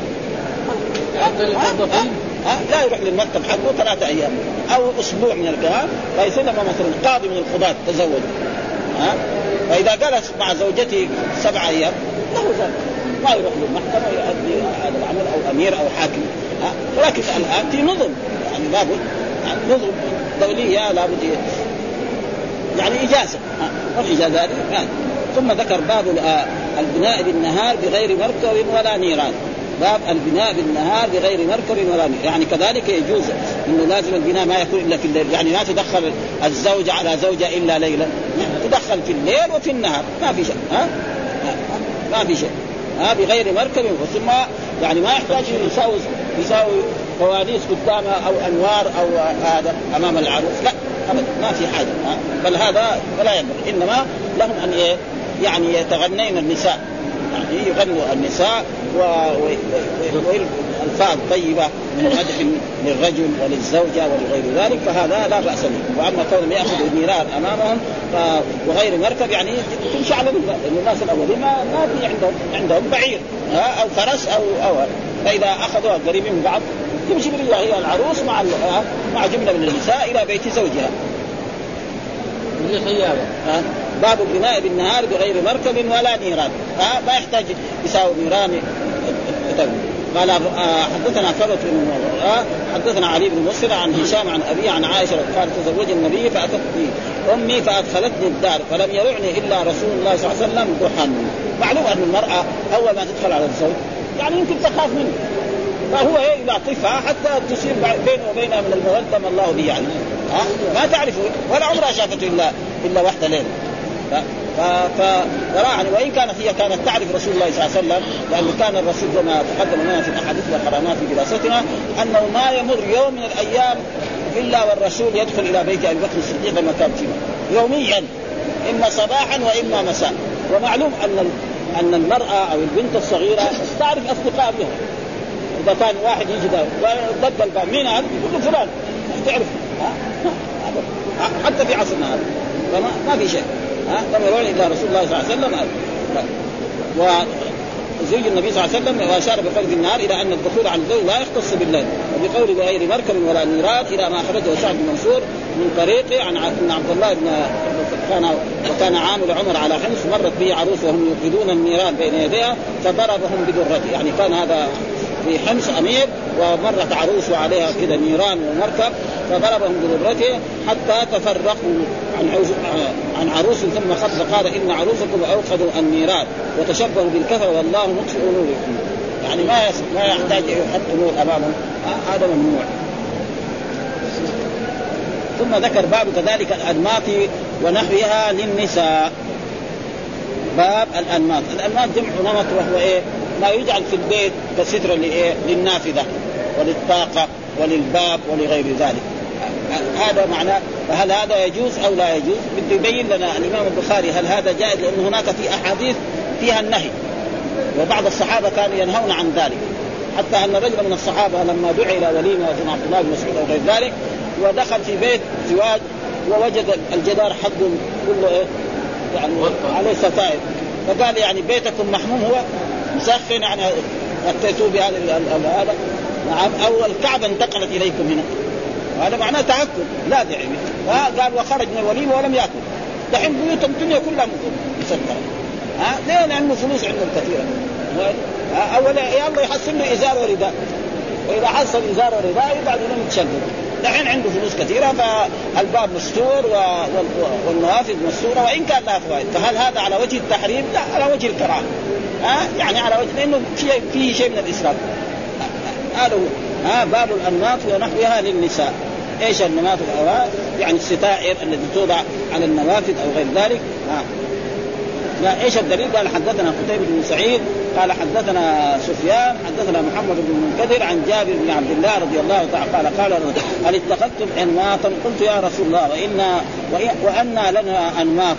S1: لا يروح للمكتب حقه ثلاثة أيام أو أسبوع من الكلام. فيصير لما مثلا قاضي من القضاة تزوج. ها؟ فإذا جلس مع زوجته سبع أيام له ذلك ما يروح للمحكمة ويؤدي هذا العمل أو أمير أو حاكم ولكن الآن في نظم يعني لابد يعني نظم دولية لابد يعني إجازة والإجازة هذه ثم ذكر باب البناء بالنهار بغير مركب ولا نيران. باب البناء بالنهار بغير مركب ولا نيران. يعني كذلك يجوز إنه لازم البناء ما يكون إلا في الليل. يعني ما تدخل الزوجه على زوجة إلا ليلا تدخل في الليل وفي النهار. ما في شيء. ها؟ ما في شيء. ها؟ بغير مركب. ثم يعني ما يحتاج يساوي يساوي فوانيس قدامها أو أنوار أو هذا أمام العروس. لا ابدا. ما في حاجة. بل هذا ولا ينبغي. إنما لهم أن إيه يعني يتغنين النساء. يعني يغنوا النساء والفاظ طيبة من مدح للرجل وللزوجة ولغير ذلك فهذا لا بأس به. وأما كونهم يأخذوا النيران أمامهم وغير مركب يعني تمشي على الناس الأولين ما, ما في عندهم عندهم بعير أو فرس أو أو فإذا أخذوها قريبين من بعض تمشي بالله هي العروس مع مع جملة من النساء إلى بيت زوجها. باب البناء بالنهار بغير مركب ولا نيران. ها ما يحتاج يساوي نيران. قال آه، حدثنا فرط بن حدثنا علي بن مسر عن هشام عن ابي عن عائشة قال تزوج النبي فأتت بي أمي فأدخلتني الدار فلم يرعني إلا رسول الله صلى الله عليه وسلم ضحى. معلوم أن المرأة أول ما تدخل على الزوج يعني يمكن تخاف منه. فهو يلاطفها حتى تصير بينه وبينها من الموده ما الله به يعني ها؟ ما تعرفه ولا عمرها شافته إلا إلا واحدة ليلة. ف... يعني وإن كانت هي كانت تعرف رسول الله صلى الله عليه وسلم لأنه كان الرسول كما تقدم لنا في الأحاديث والحرامات في دراستنا أنه ما يمر يوم من الأيام إلا والرسول يدخل إلى بيت أبي بكر الصديق المكان فيه يوميا. إما صباحا وإما مساء. ومعلوم أن أن المرأة أو البنت الصغيرة تعرف أصدقاء بها. إذا كان واحد يجي ضد الباب مين هذا؟ يقول له فلان. تعرف. حتى في عصرنا هذا. فما ما في شيء. ها؟ لم يرون الا رسول الله صلى الله عليه وسلم وزوج النبي صلى الله عليه وسلم وأشار بقول النار إلى أن الدخول عن الزوج لا يختص بالليل وبقول بغير مركب ولا نيران إلى ما أخرجه سعد بن منصور من طريقه عن إن عبد الله بن كان وكان عامل عمر على حمص مرت به عروس وهم يوقدون النيران بين يديها فضربهم بدرته يعني كان هذا في حمص أمير ومرت عروس وعليها كذا نيران ومركب فضربهم بضرته حتى تفرقوا عن عن عروس ثم خط فقال إن عروسكم أوقدوا النيران وتشبهوا بالكفر والله مطفئ نوركم يعني ما ما يحتاج يحط نور أمامهم. هذا ممنوع. ثم ذكر باب كذلك الأنماط ونحوها للنساء. باب الأنماط، الأنماط جمع نمط وهو إيه؟ ما يجعل في البيت كستر لإيه؟ للنافذة وللطاقة وللباب ولغير ذلك. هذا معناه فهل هذا يجوز أو لا يجوز؟ بده يبين لنا الإمام البخاري هل هذا جائز؟ لأن هناك في أحاديث فيها النهي وبعض الصحابة كانوا ينهون عن ذلك حتى أن رجلا من الصحابة لما دعي إلى وليمة عبد الله بن مسعود أو غير ذلك ودخل في بيت زواج ووجد الجدار حقه كله إيه؟ يعني عليه ستائر فقال يعني بيتكم محموم هو مسخن يعني أتيتوا بهذا هذا. نعم أو الكعبه انتقلت إليكم هنا. هذا معناه تاكد لا داعي قال وخرج من الوليمة ولم يأكل. دحين بيوت الدنيا كلها مسكرة. ها؟ ليه؟ لأنه فلوس عندهم كثيرة. أولا يلا يحصل له إزار ورداء وإذا حصل إزار ورداء يقعد لهم يتشدد. دحين عنده فلوس كثيرة فالباب مستور والنوافذ مستورة وإن كان لها فوائد. فهل هذا على وجه التحريم؟ لا على وجه الكراهة. ها؟ يعني على وجه لأنه فيه فيه شيء من الاسراف هذا هو. ها؟ باب الأنماط ونحوها للنساء. إيش النماط يعني الستائر التي توضع على النوافذ أو غير ذلك. ها؟ لا إيش الدليل؟ قال حدثنا قتيبة بن سعيد قال حدثنا سفيان حدثنا محمد بن المنكدر عن جابر بن عبد الله رضي الله تعالى قال قال هل اتخذتم انماطا؟ قلت يا رسول الله وأنا وأنا لنا أنماط.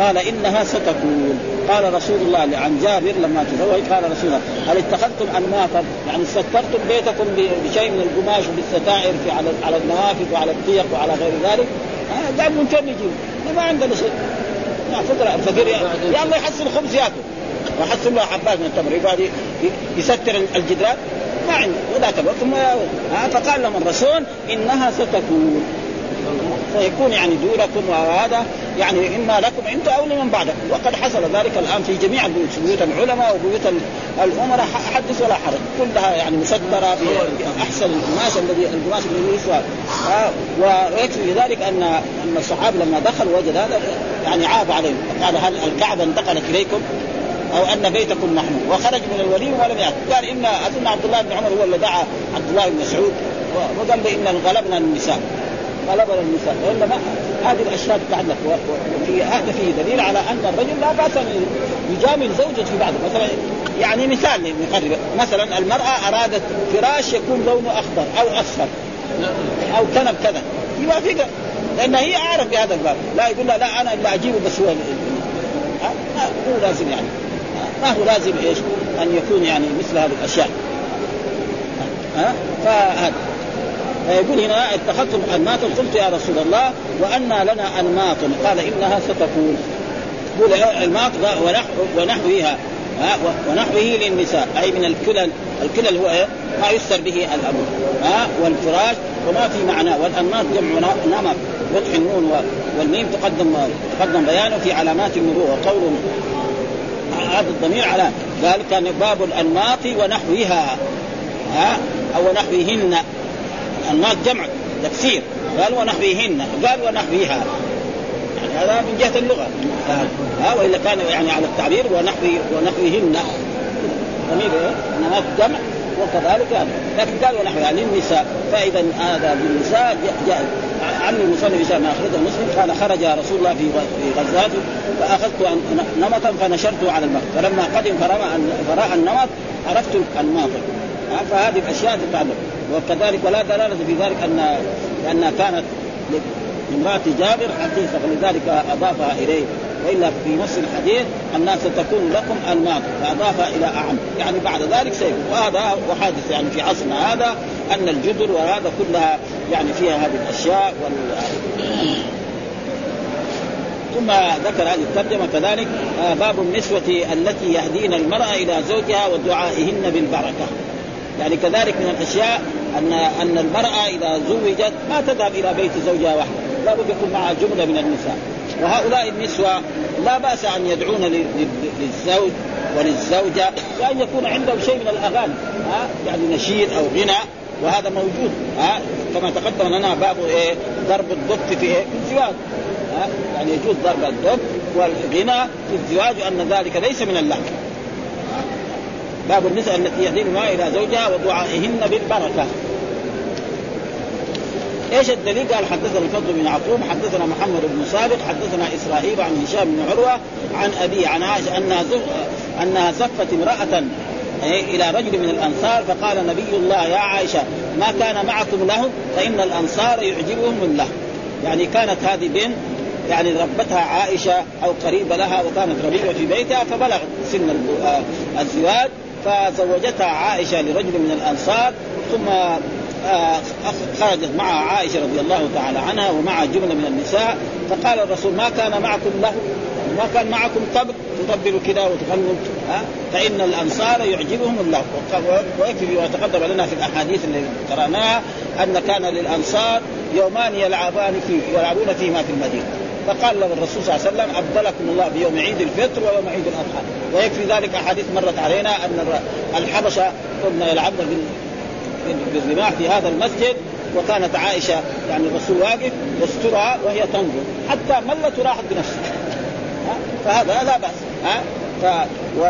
S1: قال إنها ستكون. قال رسول الله عن جابر لما تزوج قال رسول الله هل اتخذتم أنماطا؟ يعني سترتم بيتكم بشيء من القماش وبالستائر في على على النوافذ وعلى الضيق وعلى غير ذلك؟ آه قال ممكن نجيب ما عندنا شيء الفقير يا الله يحصل خبز ياكل. ويحصل له حبات من التمر يقعد يستر الجدران. ما عنده. وذاك الوقت ثم فقال لهم الرسول إنها ستكون. فيكون يعني دونكم وهذا يعني إما لكم أنتم أو لمن بعدكم وقد حصل ذلك الآن في جميع البيوت بيوت العلماء وبيوت الأمراء حدث ولا حرج. كلها يعني مسدرة بأحسن القماش الذي القماش الذي يسوى. ويكفي في ذلك ان أن الصحابي لما دخل وجد هذا يعني عاب عليهم. قال هل الكعبة انتقلت إليكم؟ أو أن بيتكم محمود وخرج من الوليمه ولم ياتي قال ان أظن عبد الله بن عمر هو اللي دعا عبد الله بن مسعود. وقال ان غلبنا النساء غلبنا النساء وإنما هذه الأشياء تتعلق وفي هذا فيه دليل على أن الرجل لا بأس أن يجامل زوجته في بعض. مثلا يعني مثال نقرب. مثلا المرأة أرادت فراش يكون لونه أخضر أو أصفر أو كنب كذا. يوافقها لأن هي أعرف بهذا الباب. لا يقول لها لا أنا اللي أجيبه بس هو مو لازم يعني. ما هو لازم إيش؟ أن يكون يعني مثل هذه الأشياء. ها؟ فهذا. فيقول هنا اتخذتم انماطا قلت يا رسول الله وأنا لنا انماط قال إنها ستكون. يقول الماط ونحوها ها ونحوه للنساء. أي من الكلل. الكلل هو إيه؟ ما يستر به الأمر. ها والفراش. وما في معناه والأنماط جمع نمط. فتح النون والميم تقدم تقدم بيانه في علامات المروءه قول هذا الضمير على كان باب الأنماط ونحوها. ها أو نحوهن. انماط جمع تكسير قال ونحوهن قال ونحوها يعني هذا من جهة اللغة. ها وإلا كان يعني على التعبير ونحوي ونحوهن ضمير انماط جمع وكذلك هذا. لكن قال ونحوها للنساء. فإذا هذا للنساء جاء عن المصنف ما أخرجه مسلم قال خرج رسول الله في غزاته فأخذت نمطا فنشرته على المرء فلما قدم فرأى النمط عرفت الناطق فهذه الأشياء تتعلق. وكذلك ولا دلالة في ذلك ان لانها كانت امراه جابر حقيقه فلذلك أضافها إليه. وإلا في نفس الحديث الناس ستكون لكم الماضي فاضاف إلى أعم. يعني بعد ذلك سيكون وهذا وحادث يعني في عصرنا هذا أن الجدر وهذا كلها يعني فيها هذه الأشياء وال ثم ذكر هذه الترجمة كذلك آه، باب النسوة التي يهدين المرأة إلى زوجها ودعائهن بالبركة. يعني كذلك من الأشياء ان أن المرأة إذا زوجت ما تذهب إلى بيت زوجها وحده. لابد يكون معها جملة من النساء. وهؤلاء النسوة لا بأس أن يدعون للزوج وللزوجة وأن يكون عندهم شيء من الأغاني. ها؟ يعني نشيد أو غنى. وهذا موجود. ها؟ كما تقدم لنا باب إيه؟ ضرب الدف في إيه؟ في الزواج. يعني يجوز ضرب الدف والغنى في الزواج وأن ذلك ليس من اللحن باب النساء التي يهدين ما إلى زوجها ودعائهن بالبركة. إيش الدليل؟ قال حدثنا الفضل بن عقوب حدثنا محمد بن سابق حدثنا إسرائيل عن هشام بن عروة عن أبي عن عائشة أنها أنها زفت امرأة إلى رجل من الأنصار فقال نبي الله يا عائشة ما كان معكم له فإن الأنصار يعجبهم من له. يعني كانت هذه بنت يعني ربتها عائشة أو قريبه لها وكانت ربيبه في بيتها فبلغت سن الزواج. فزوجتها عائشة لرجل من الأنصار ثم آه، خرجت مع عائشة رضي الله تعالى عنها ومع جملة من النساء فقال الرسول ما كان معكم له ما كان معكم قبل تطبلوا كذا وتغنوا فإن الأنصار يعجبهم الله. ويكفي بما تقدم لنا في الأحاديث اللي قرأناها أن كان للأنصار يومان يلعبان فيه يلعبون فيهما في المدينة. فقال له الرسول صلى الله عليه وسلم ابدلكم الله بيوم عيد الفطر ويوم عيد الأضحى. ويكفي ذلك أحاديث مرت علينا أن الحبشة كنا يلعبن بالرماح في هذا المسجد وكانت عائشة يعني الرسول واقف يسترها وهي تنظر حتى ملت وراحت بنفسها. فهذا لا بأس. ها؟ ف و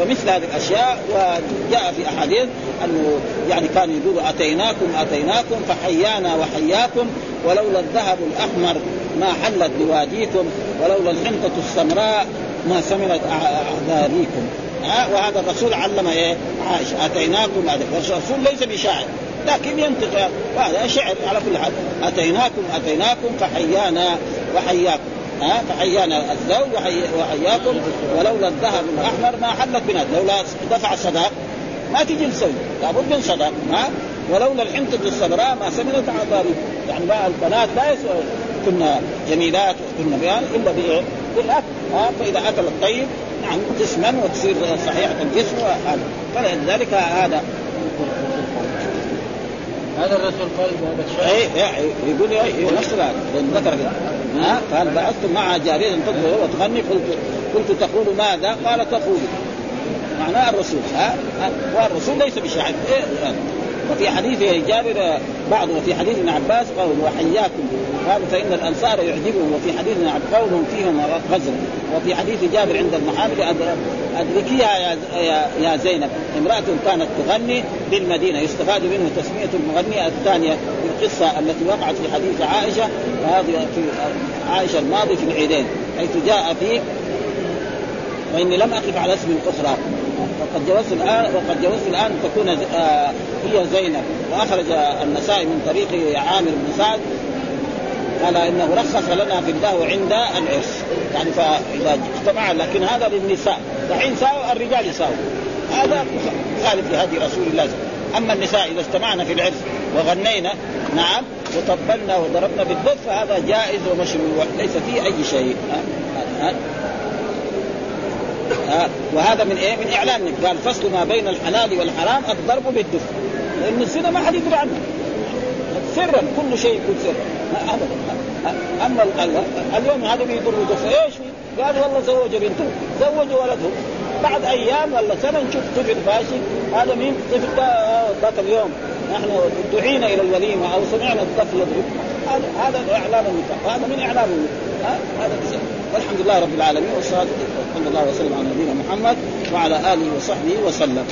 S1: فمثل هذه الأشياء وجاء في أحاديث أنه يعني كان يقول أتيناكم أتيناكم فحيانا وحياكم ولولا الذهب الأحمر ما حلت بواديكم ولولا الحنطة السمراء ما سمنت أعذاريكم. ها وهذا الرسول علم إيه؟ عائشة أتيناكم الرسول ليس بشاعر لكن ينطق هذا شعر على كل حال. أتيناكم أتيناكم فحيانا وحياكم. ها؟ فحيانا الزوج وحياكم. ولولا الذهب الأحمر ما حلت بنا. لولا دفع الصداق ما تجي الزوج لابد من صداق ها؟ ولولا الحنطة السمراء ما سمنت عذاري يعني بقى البنات لا يسوى كنا جميلات وكنا بيان إلا؟ بالأكل ها؟ فإذا أكل الطيب نعم تسمن وتصير صحيحة الجسم فلذلك هذا هذا الرسول قال بهذا الشيء اي يقول إيه نفس هذا ذكر ها؟ قال بعثت مع جاريه تطلب وتغني. قلت قلت تقول ماذا؟ قال تقول. معناه الرسول ها؟ والرسول ليس بشاعر إيه؟ وفي حديث جابر بعض وفي حديث ابن عباس قول وحياكم. قالوا فإن الأنصار يعجبهم وفي حديث ابن عباس قولهم فيهم غزل. وفي حديث جابر عند المحامد ادركيها يا يا زينب امرأة كانت تغني بالمدينة يستفاد منه تسمية المغنيه الثانية في القصة التي وقعت في حديث عائشة وهذه في عائشة الماضي في العيدين حيث جاء فيه وإني لم أقف على اسم أخرى وقد جوزت الان وقد جوزت الآن تكون آه، هي زينب. وأخرج النسائي من طريق عامر بن سعد قال إنه رخص لنا في اللهو عند العرس. يعني فإذا اجتمع لكن هذا للنساء. دحين ساووا الرجال يساووا هذا مخالف لهدي رسول الله. أما النساء إذا اجتمعنا في العرس وغنينا نعم وطبلنا وضربنا بالدف فهذا جائز ومشروع ليس فيه أي شيء. ها ها وهذا من إيه؟ من إعلان. قال فصل ما بين الحلال والحرام الضرب بالدف لأن الزنا ما حد يدري عنه. سرا كل شيء يكون سرا أبدا. أما اليوم هذا بيضر دف إيش؟ قال والله زوج بنته. زوج ولده. بعد أيام ولا سنة نشوف طفل فاشي. هذا مين؟ طفل ذاك اليوم. نحن دعينا إلى الوليمة أو سمعنا الطفل يضرب. هذا هذا إعلان النفاق. هذا من إعلان النفاق. هذا والحمد لله رب العالمين والصلاة والسلام على نبينا محمد وعلى آله وصحبه وسلم.